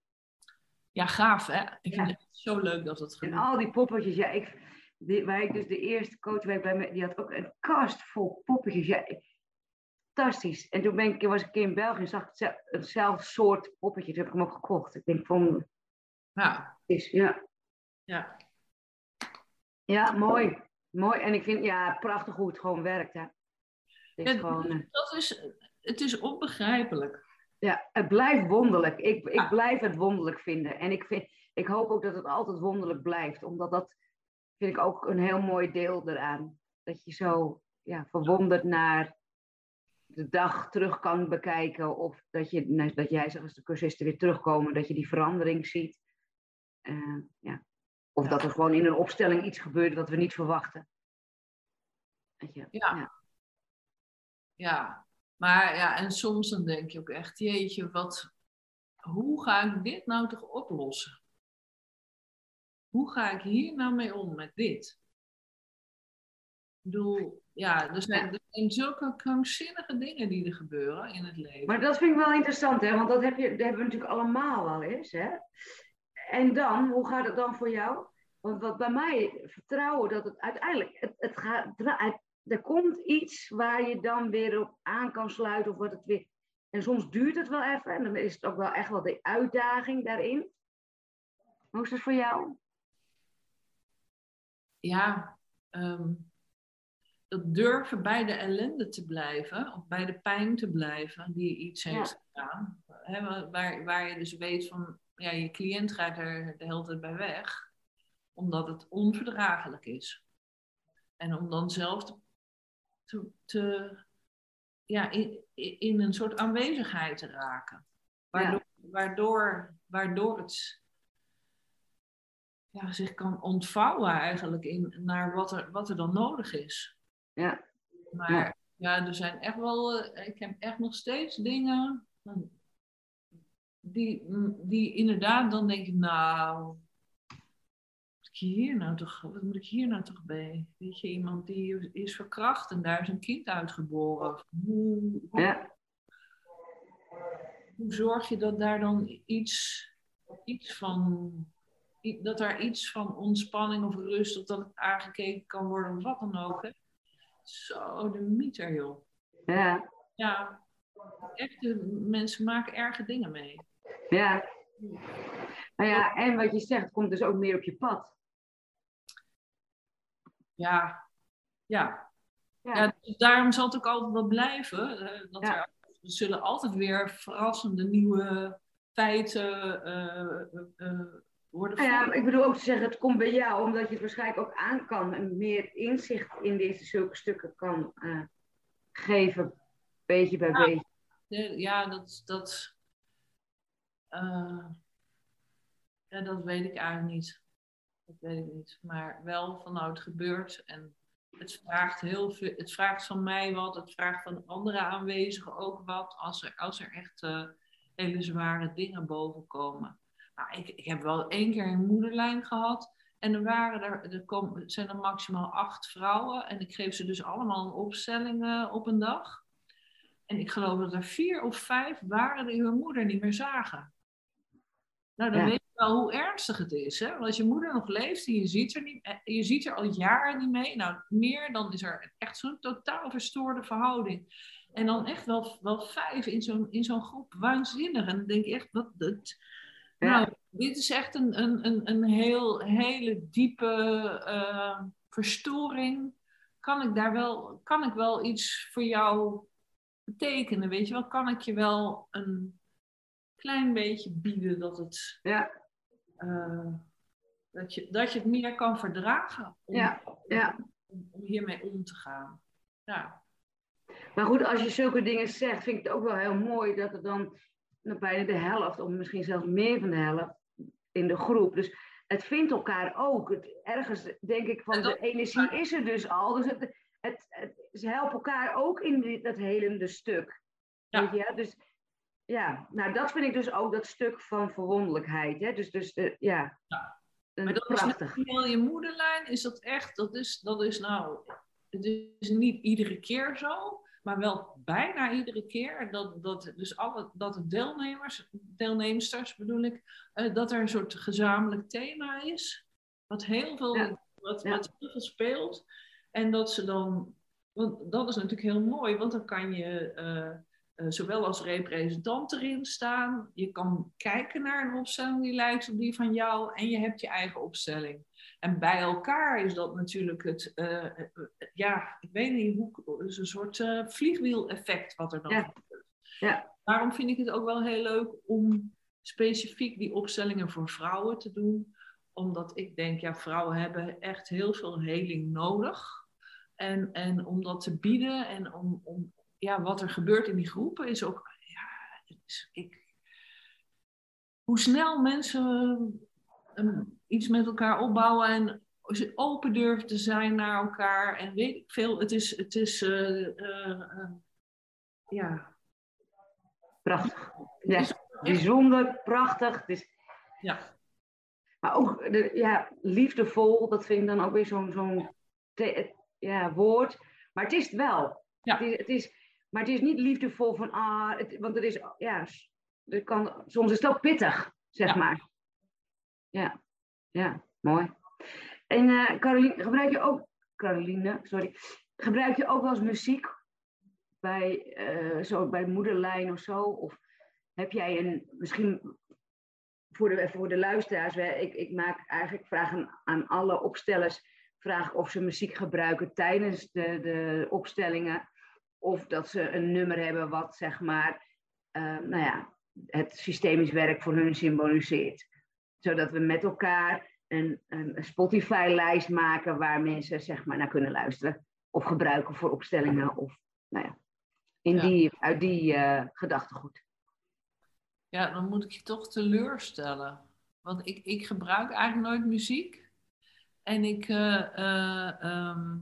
Ja, gaaf hè? Ik vind het zo leuk dat het En gebeurt. al die poppetjes. Ja, ik, die, waar ik dus de eerste coach bij, bij me, die had ook een kast vol poppetjes. Ja, ik- fantastisch. En toen ben ik, was ik een keer in België en zag ik hetzelfde, soort poppetje. Toen heb ik hem ook gekocht. Ik denk van, Ja, is, ja. ja. ja, mooi. Mooi. En ik vind, ja, prachtig hoe het gewoon werkt. Hè. Het is Ja, gewoon, eh, dat is, het is onbegrijpelijk. Ja, het blijft wonderlijk. Ik, ik blijf het wonderlijk vinden. En ik, vind, ik hoop ook dat het altijd wonderlijk blijft. Omdat dat vind ik ook een heel mooi deel eraan. Dat je zo ja, verwonderd naar de dag terug kan bekijken. Of dat, je, nou, dat jij zegt als de cursisten weer terugkomen, dat je die verandering ziet. Eh, ja. Of Ja. dat er gewoon in een opstelling iets gebeurt wat we niet verwachten. Weet je? Ja. Ja. Ja, maar ja, en soms dan denk je ook echt, jeetje, wat, hoe ga ik dit nou toch oplossen? Hoe ga ik hier nou mee om met dit? Ik bedoel, ja, er zijn, er zijn zulke krankzinnige dingen die er gebeuren in het leven. Maar dat vind ik wel interessant, hè? want dat, heb je, dat hebben we natuurlijk allemaal wel eens. Hè? En dan, hoe gaat het dan voor jou? Want wat bij mij, vertrouwen dat het uiteindelijk, het, het gaat, het- er komt iets waar je dan weer op aan kan sluiten. Of wat het weer, en soms duurt het wel even en dan is het ook wel echt wel de uitdaging daarin. Hoe is dat voor jou? ja, ehm, dat durven bij de ellende te blijven, of bij de pijn te blijven die iets heeft gedaan. Waar, waar je dus weet van, ja, je cliënt gaat er de hele tijd bij weg, omdat het onverdraaglijk is. En om dan zelf te, te, te- ja, in, in een soort aanwezigheid te raken. Waardoor, waardoor, waardoor het ja, zich kan ontvouwen eigenlijk in, naar wat er, wat er dan nodig is. Ja. Maar Ja. er zijn echt wel, eh, ik heb echt nog steeds dingen die, die inderdaad, dan denk ik, nou, wat moet ik hier nou toch, wat moet ik hier nou toch bij? Weet je, iemand die is verkracht en daar is een kind uitgeboren. Hoe, hoe, Ja, hoe zorg je dat daar dan iets, iets van, dat daar iets van ontspanning of rust, of dat het aangekeken kan worden, of wat dan ook. Hè? Zo, de mieter, joh. ja, Ja, echte mensen maken erge dingen mee. ja. Nou ja, en wat je zegt, komt dus ook meer op je pad. Ja, ja. Ja. ja dus daarom zal het ook altijd wel blijven. eh, dat Ja. er, er zullen altijd weer verrassende nieuwe feiten eh, eh, worden Nou ja, ik bedoel ook te zeggen, het komt bij jou omdat je het waarschijnlijk ook aan kan en meer inzicht in deze zulke stukken kan eh, geven, beetje bij beetje. Ja, dat, dat, uh, ja, dat weet ik eigenlijk niet. Dat weet ik niet. Maar wel van nou, het gebeurt en het vraagt heel veel. Het vraagt van mij wat, het vraagt van andere aanwezigen ook wat. Als er, als er echt uh, hele zware dingen boven komen. Nou, ik, ik heb wel één keer een moederlijn gehad. En er, waren er, er zijn er maximaal acht vrouwen. En ik geef ze dus allemaal een opstelling uh, op een dag. En ik geloof dat er vier of vijf waren die hun moeder niet meer zagen. Nou, dan weet je wel hoe ernstig het is. Hè? Want als je moeder nog leeft en je ziet, er niet, eh, je ziet er al jaren niet mee. Nou, meer dan is er echt zo'n totaal verstoorde verhouding. En dan echt wel, wel vijf in zo'n, in zo'n groep. Waanzinnig. En dan denk je echt, wat... Dat, Nou, dit is echt een, een, een, een heel, hele diepe uh, verstoring. Kan ik daar wel, kan ik wel iets voor jou betekenen? Weet je wel, kan ik je wel een klein beetje bieden dat het. Ja. Uh, dat, je, dat je het meer kan verdragen om, ja. Ja. om, om hiermee om te gaan. Ja. Maar goed, als je zulke dingen zegt, vind ik het ook wel heel mooi dat er dan bijna de helft, of misschien zelfs meer van de helft, in de groep. Dus het vindt elkaar ook. Het, ergens denk ik van de energie is er dus al. Dus het, het, het, ze helpen elkaar ook in die, dat helende stuk. Ja. Weet je? Dus ja, nou dat vind ik dus ook dat stuk van verwonderlijkheid. Hè? Dus, dus de, ja. ja. Maar dat prachtig. is je moederlijn, is dat echt, dat is, dat is nou, het is niet iedere keer zo, maar wel bijna iedere keer dat, dat, dus alle, dat de deelnemers, deelnemsters bedoel ik, uh, dat er een soort gezamenlijk thema is, wat heel veel, ja. Wat, ja. wat heel veel speelt. En dat ze dan, want dat is natuurlijk heel mooi, want dan kan je uh, uh, zowel als representant erin staan, je kan kijken naar een opstelling die lijkt op die van jou en je hebt je eigen opstelling. En bij elkaar is dat natuurlijk het, uh, ja, ik weet niet hoe, is een soort uh, vliegwiel-effect wat er dan ja. gebeurt. Ja. Daarom vind ik het ook wel heel leuk om specifiek die opstellingen voor vrouwen te doen. Omdat ik denk, ja, vrouwen hebben echt heel veel heling nodig. En, en om dat te bieden en om, om ja, wat er gebeurt in die groepen is ook, ja, is, ik, hoe snel mensen um, iets met elkaar opbouwen en open durven te zijn naar elkaar en weet ik veel. Het is, het is uh, uh, uh, ja. Prachtig. Ja, bijzonder, prachtig. Het is... Ja. Maar ook de, ja, liefdevol, dat vind ik dan ook weer zo'n zo'n ja, woord. Maar het is het wel. Ja. Het is, het is, maar het is niet liefdevol van, ah, het, want er is, ja, er kan, soms is het ook pittig, zeg Ja. maar. Ja, ja, mooi. En eh Caroline, gebruik je ook, Caroline, sorry, gebruik je ook wel eens muziek bij, eh, zo bij moederlijn of zo? Of heb jij een, misschien voor de, voor de luisteraars, ik, ik maak eigenlijk vragen aan alle opstellers, vraag of ze muziek gebruiken tijdens de, de opstellingen. Of dat ze een nummer hebben wat, zeg maar, eh, nou ja, het systemisch werk voor hun symboliseert. Zodat we met elkaar een, een Spotify-lijst maken waar mensen, zeg maar, naar kunnen luisteren. Of gebruiken voor opstellingen. Of, nou ja, in Ja. Die, uit die eh, gedachtegoed. Ja, dan moet ik je toch teleurstellen. Want ik, ik gebruik eigenlijk nooit muziek. En ik, eh, eh, ehm,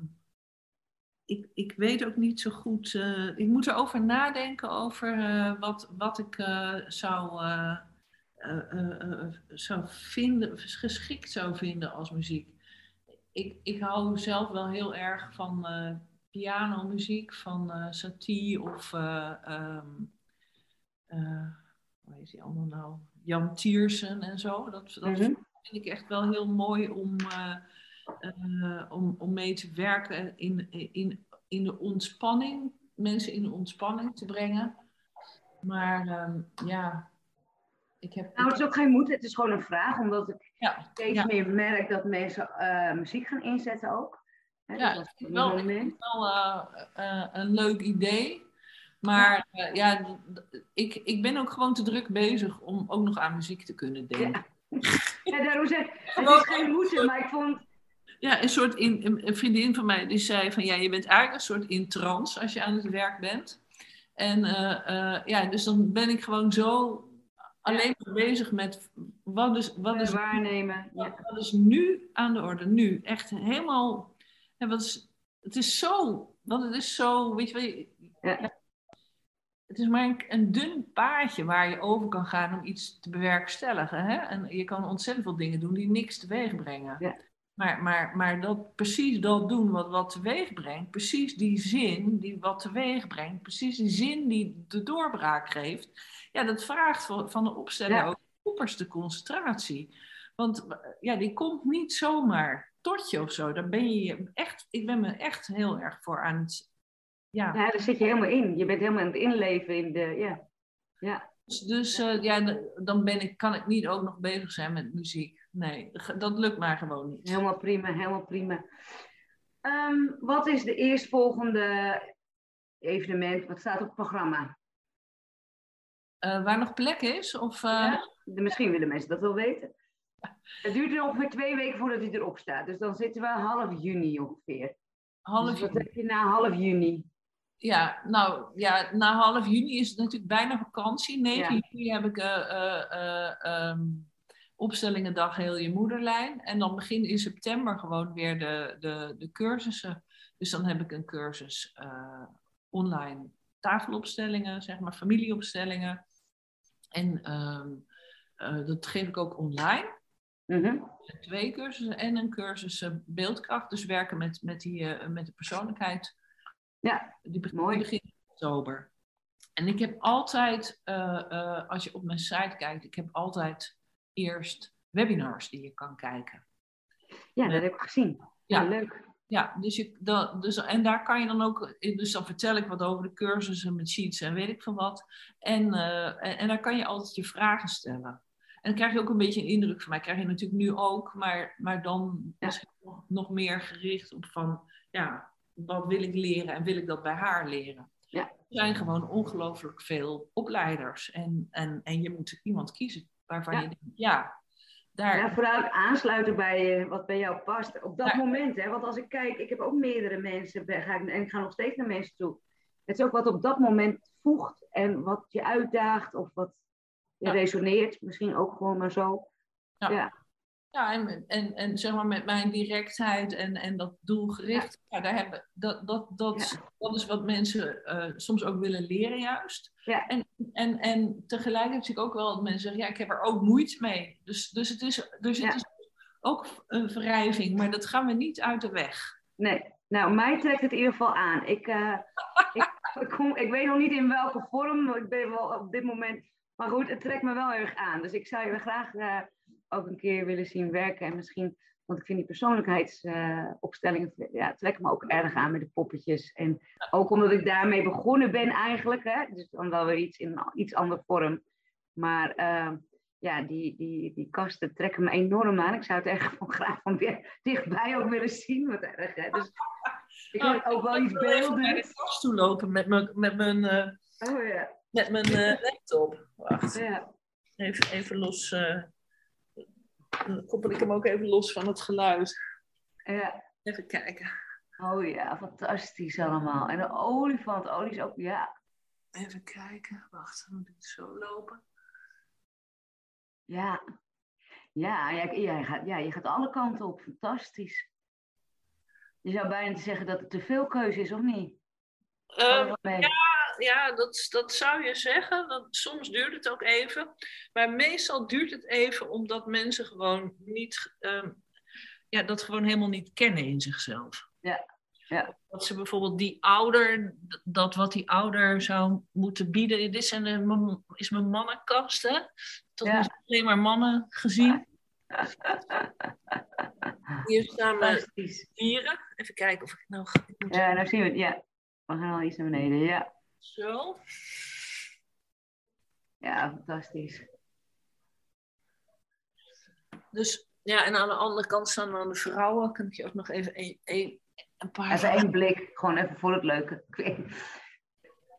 ik, ik weet ook niet zo goed. ik moet erover nadenken over wat, wat ik zou, zou vinden, geschikt zou vinden als muziek. Ik, ik hou zelf wel heel erg van eh pianomuziek, van eh Satie of. eh, eh, hoe heet die allemaal nou? Jan Tiersen en zo. Dat, dat Mhm. vind ik echt wel heel mooi om, eh, eh, om, om mee te werken in, in, in de ontspanning. Mensen in de ontspanning te brengen. Maar ehm, ja, ik heb... Nou, het is ook geen moed, het is gewoon een vraag, omdat ik ja, steeds ja. meer merk dat mensen eh, muziek gaan inzetten ook. Hè, Ja, dus dat wel, is moment. wel eh, eh, een leuk idee. Maar ja, ja ik, ik ben ook gewoon te druk bezig om ook nog aan muziek te kunnen denken. Ja, daarom zeg ik, het is geen moeten, maar ik vond, Ja, een soort in, een vriendin van mij die zei van ja, je bent eigenlijk een soort in trance als je aan het werk bent. En ja, dus dan ben ik gewoon zo alleen maar bezig met wat is, wat is, waarnemen. Wat, wat, is nu aan de orde? Nu. Echt helemaal. Wat is, het is zo. Want het is zo. Weet je wel. Ja. Het is maar een, een, dun paadje waar je over kan gaan om iets te bewerkstelligen. Hè? En je kan ontzettend veel dingen doen die niks teweeg brengen. Ja. Maar, maar, maar dat, precies dat doen wat wat teweeg brengt, precies die zin die wat teweeg brengt, precies die zin die de doorbraak geeft, ja, dat vraagt van, van de opstelling ook opperste concentratie. Want ja, die komt niet zomaar tot je of zo. Daar ben je echt, ik ben me echt heel erg voor aan het. Ja, ja daar zit je helemaal in. Je bent helemaal aan het inleven in de. Ja. ja. Dus, dus uh, ja, dan ben ik, kan ik niet ook nog bezig zijn met muziek. Nee, dat lukt maar gewoon niet. Helemaal prima, helemaal prima. Um, wat is de eerstvolgende evenement? Wat staat op het programma? Uh, waar nog plek is? Of, uh... ja, misschien willen mensen dat wel weten. Het duurt er ongeveer twee weken voordat hij erop staat. Dus dan zitten we half juni ongeveer. Half dus wat juni. heb je na half juni? Ja, nou ja, na half juni is het natuurlijk bijna vakantie. 9 juni heb ik uh, um, opstellingendag heel je moederlijn. En dan begin in september gewoon weer de, de, de cursussen. Dus dan heb ik een cursus online tafelopstellingen, zeg maar familieopstellingen. En ehm, dat geef ik ook online. Mm Twee cursussen en een cursus beeldkracht. Dus werken met, met, die, met de persoonlijkheid ja, die begint, mooi. begin oktober. En ik heb altijd, als je op mijn site kijkt, ik heb altijd eerst webinars die je kan kijken. Ja, dat heb ik gezien. Ja, leuk. Ja, dus, je, dat, dus en daar kan je dan ook, dus dan vertel ik wat over de cursussen met sheets en weet ik veel wat. En, uh, en, en, daar kan je altijd je vragen stellen. En dan krijg je ook een beetje een indruk van mij, krijg je natuurlijk nu ook, maar, maar dan ja. nog, nog meer gericht op van, ja, wat wil ik leren en wil ik dat bij haar leren? Ja. Er zijn gewoon ongelooflijk veel opleiders. En, en, en je moet iemand kiezen waarvan je denkt, ja, daar... Ja, vooral aansluiten bij wat bij jou past. Op dat moment, hè. Want als ik kijk, ik heb ook meerdere mensen, ga ik, en ik ga nog steeds naar mensen toe. Het is ook wat op dat moment voegt en wat je uitdaagt of wat je resoneert. Misschien ook gewoon maar zo. ja. Ja, en, en, en zeg maar met mijn directheid en, en dat doelgericht, ja. daar hebben, dat, dat, dat, dat is wat mensen uh, soms ook willen leren juist. Ja. En, en, en tegelijkertijd zie ik ook wel dat mensen zeggen, ja, ik heb er ook moeite mee. Dus, dus, het, is, dus het is ook een wrijving, maar dat gaan we niet uit de weg. Nee, nou, mij trekt het in ieder geval aan. Ik, uh, ik, ik, kom, ik weet nog niet in welke vorm, ik ben wel op dit moment, maar goed, het trekt me wel erg aan. Dus ik zou je graag... Uh, ook een keer willen zien werken. En misschien, want ik vind die persoonlijkheidsopstellingen, uh, ja, trekken me ook erg aan met de poppetjes. En ook omdat ik daarmee begonnen ben eigenlijk. Hè, dus dan wel weer iets in een iets andere vorm. Maar uh, ja, die, die, die kasten trekken me enorm aan. Ik zou het echt van graag van weer dichtbij ook willen zien. Wat erg, hè. Dus ik heb ook wel iets beelden. Ik de kast toe lopen met mijn, met mijn, uh, oh, ja. met mijn uh, laptop. Wacht. Ja. Even, even los. Uh, dan koppel ik hem ook even los van het geluid. Ja. Even kijken. Oh ja, fantastisch allemaal. En de olifant, olie is ook, ja. Even kijken. Wacht, dan moet ik zo lopen. Ja. Ja, jij, gaat, ja, je gaat alle kanten op. Fantastisch. Je zou bijna zeggen dat het te veel keuze is, of niet? Uh, ja, ja dat, dat zou je zeggen. Dat, soms duurt het ook even. Maar meestal duurt het even omdat mensen gewoon niet, um, ja, dat gewoon helemaal niet kennen in zichzelf. Ja. Ja. Dat ze bijvoorbeeld die ouder, dat wat die ouder zou moeten bieden. Dit zijn de, is mijn mannenkast, hè? Tot ja. alleen maar mannen gezien. Hier staan mijn dieren. Even kijken of ik nou. Ja, nou zien we het. Ja, we gaan al iets naar beneden. Ja. Zo. Ja, fantastisch. Dus ja, en aan de andere kant staan dan de vrouwen. Kan ik je ook nog even een, een, een paar. Even één blik, gewoon even voor het leuke.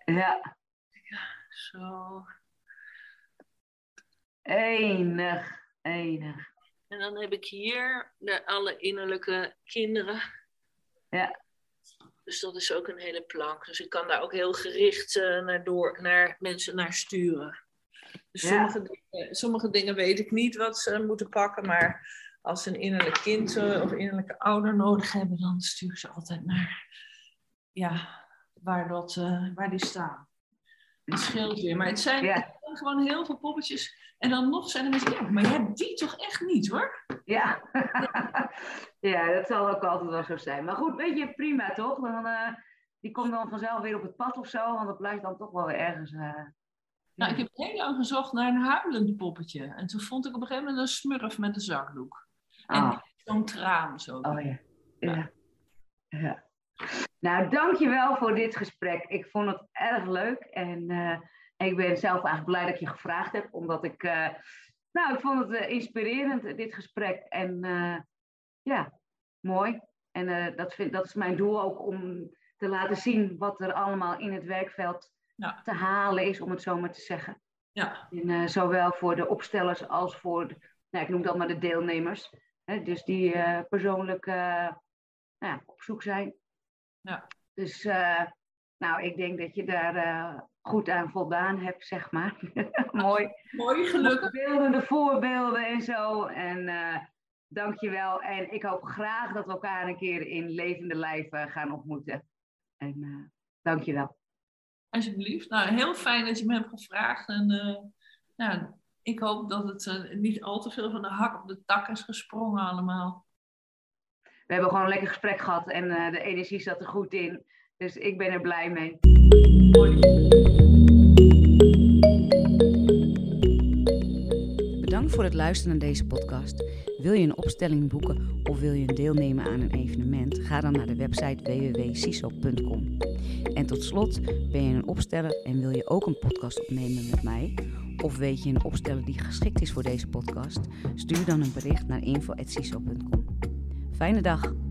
Ja. Ja, zo. Enig, enig. En dan heb ik hier de, alle innerlijke kinderen. Ja. Dus dat is ook een hele plank. Dus ik kan daar ook heel gericht uh, naar, door, naar mensen naar sturen. Dus Ja. sommige, dingen, sommige dingen weet ik niet wat ze moeten pakken. Maar als ze een innerlijk kind eh, of innerlijke ouder nodig hebben, dan stuur ik ze altijd naar ja, waar, dat, eh, waar die staan. Dat scheelt weer. Maar het zijn, Ja. het zijn gewoon heel veel poppetjes. En dan nog zijn er mensen, ja, maar hebt die toch echt niet hoor? Ja. ja, dat zal ook altijd wel zo zijn. Maar goed, weet je, prima toch? Dan, eh, die komt dan vanzelf weer op het pad of zo, want dat blijft dan toch wel weer ergens. eh, Nou, ik heb heel lang gezocht naar een huilend poppetje. En toen vond ik op een gegeven moment een smurf met een zakdoek. En ah. zo'n traan zo. Oh ja. ja. ja. Nou, dankjewel voor dit gesprek. Ik vond het erg leuk. En eh, ik ben zelf eigenlijk blij dat je gevraagd hebt. Omdat ik... eh, nou, ik vond het eh, inspirerend, dit gesprek. En ja, mooi. En dat, vind, dat is mijn doel ook om te laten zien wat er allemaal in het werkveld Ja. te halen is, om het zo maar te zeggen. Ja, En, zowel voor de opstellers als voor, de, nou, ik noem dat maar de deelnemers. Hè, dus die persoonlijk nou, op zoek zijn. Ja. Dus eh, nou, ik denk dat je daar eh, goed aan voldaan hebt, zeg maar. Mooi. mooi, gelukkig. Beeldende voorbeelden en zo. En eh dank je wel. En ik hoop graag dat we elkaar een keer in levende lijf eh, gaan ontmoeten. En eh dank je wel. Alsjeblieft. Nou, heel fijn dat je me hebt gevraagd. En eh, nou, ik hoop dat het eh, niet al te veel van de hak op de tak is gesprongen allemaal. We hebben gewoon een lekker gesprek gehad en eh, de energie zat er goed in. Dus ik ben er blij mee. Bedankt voor het luisteren naar deze podcast. Wil je een opstelling boeken of wil je deelnemen aan een evenement? Ga dan naar de website www.ciso.com. En tot slot, ben je een opsteller en wil je ook een podcast opnemen met mij? Of weet je een opsteller die geschikt is voor deze podcast? Stuur dan een bericht naar info.ciso.com. Fijne dag!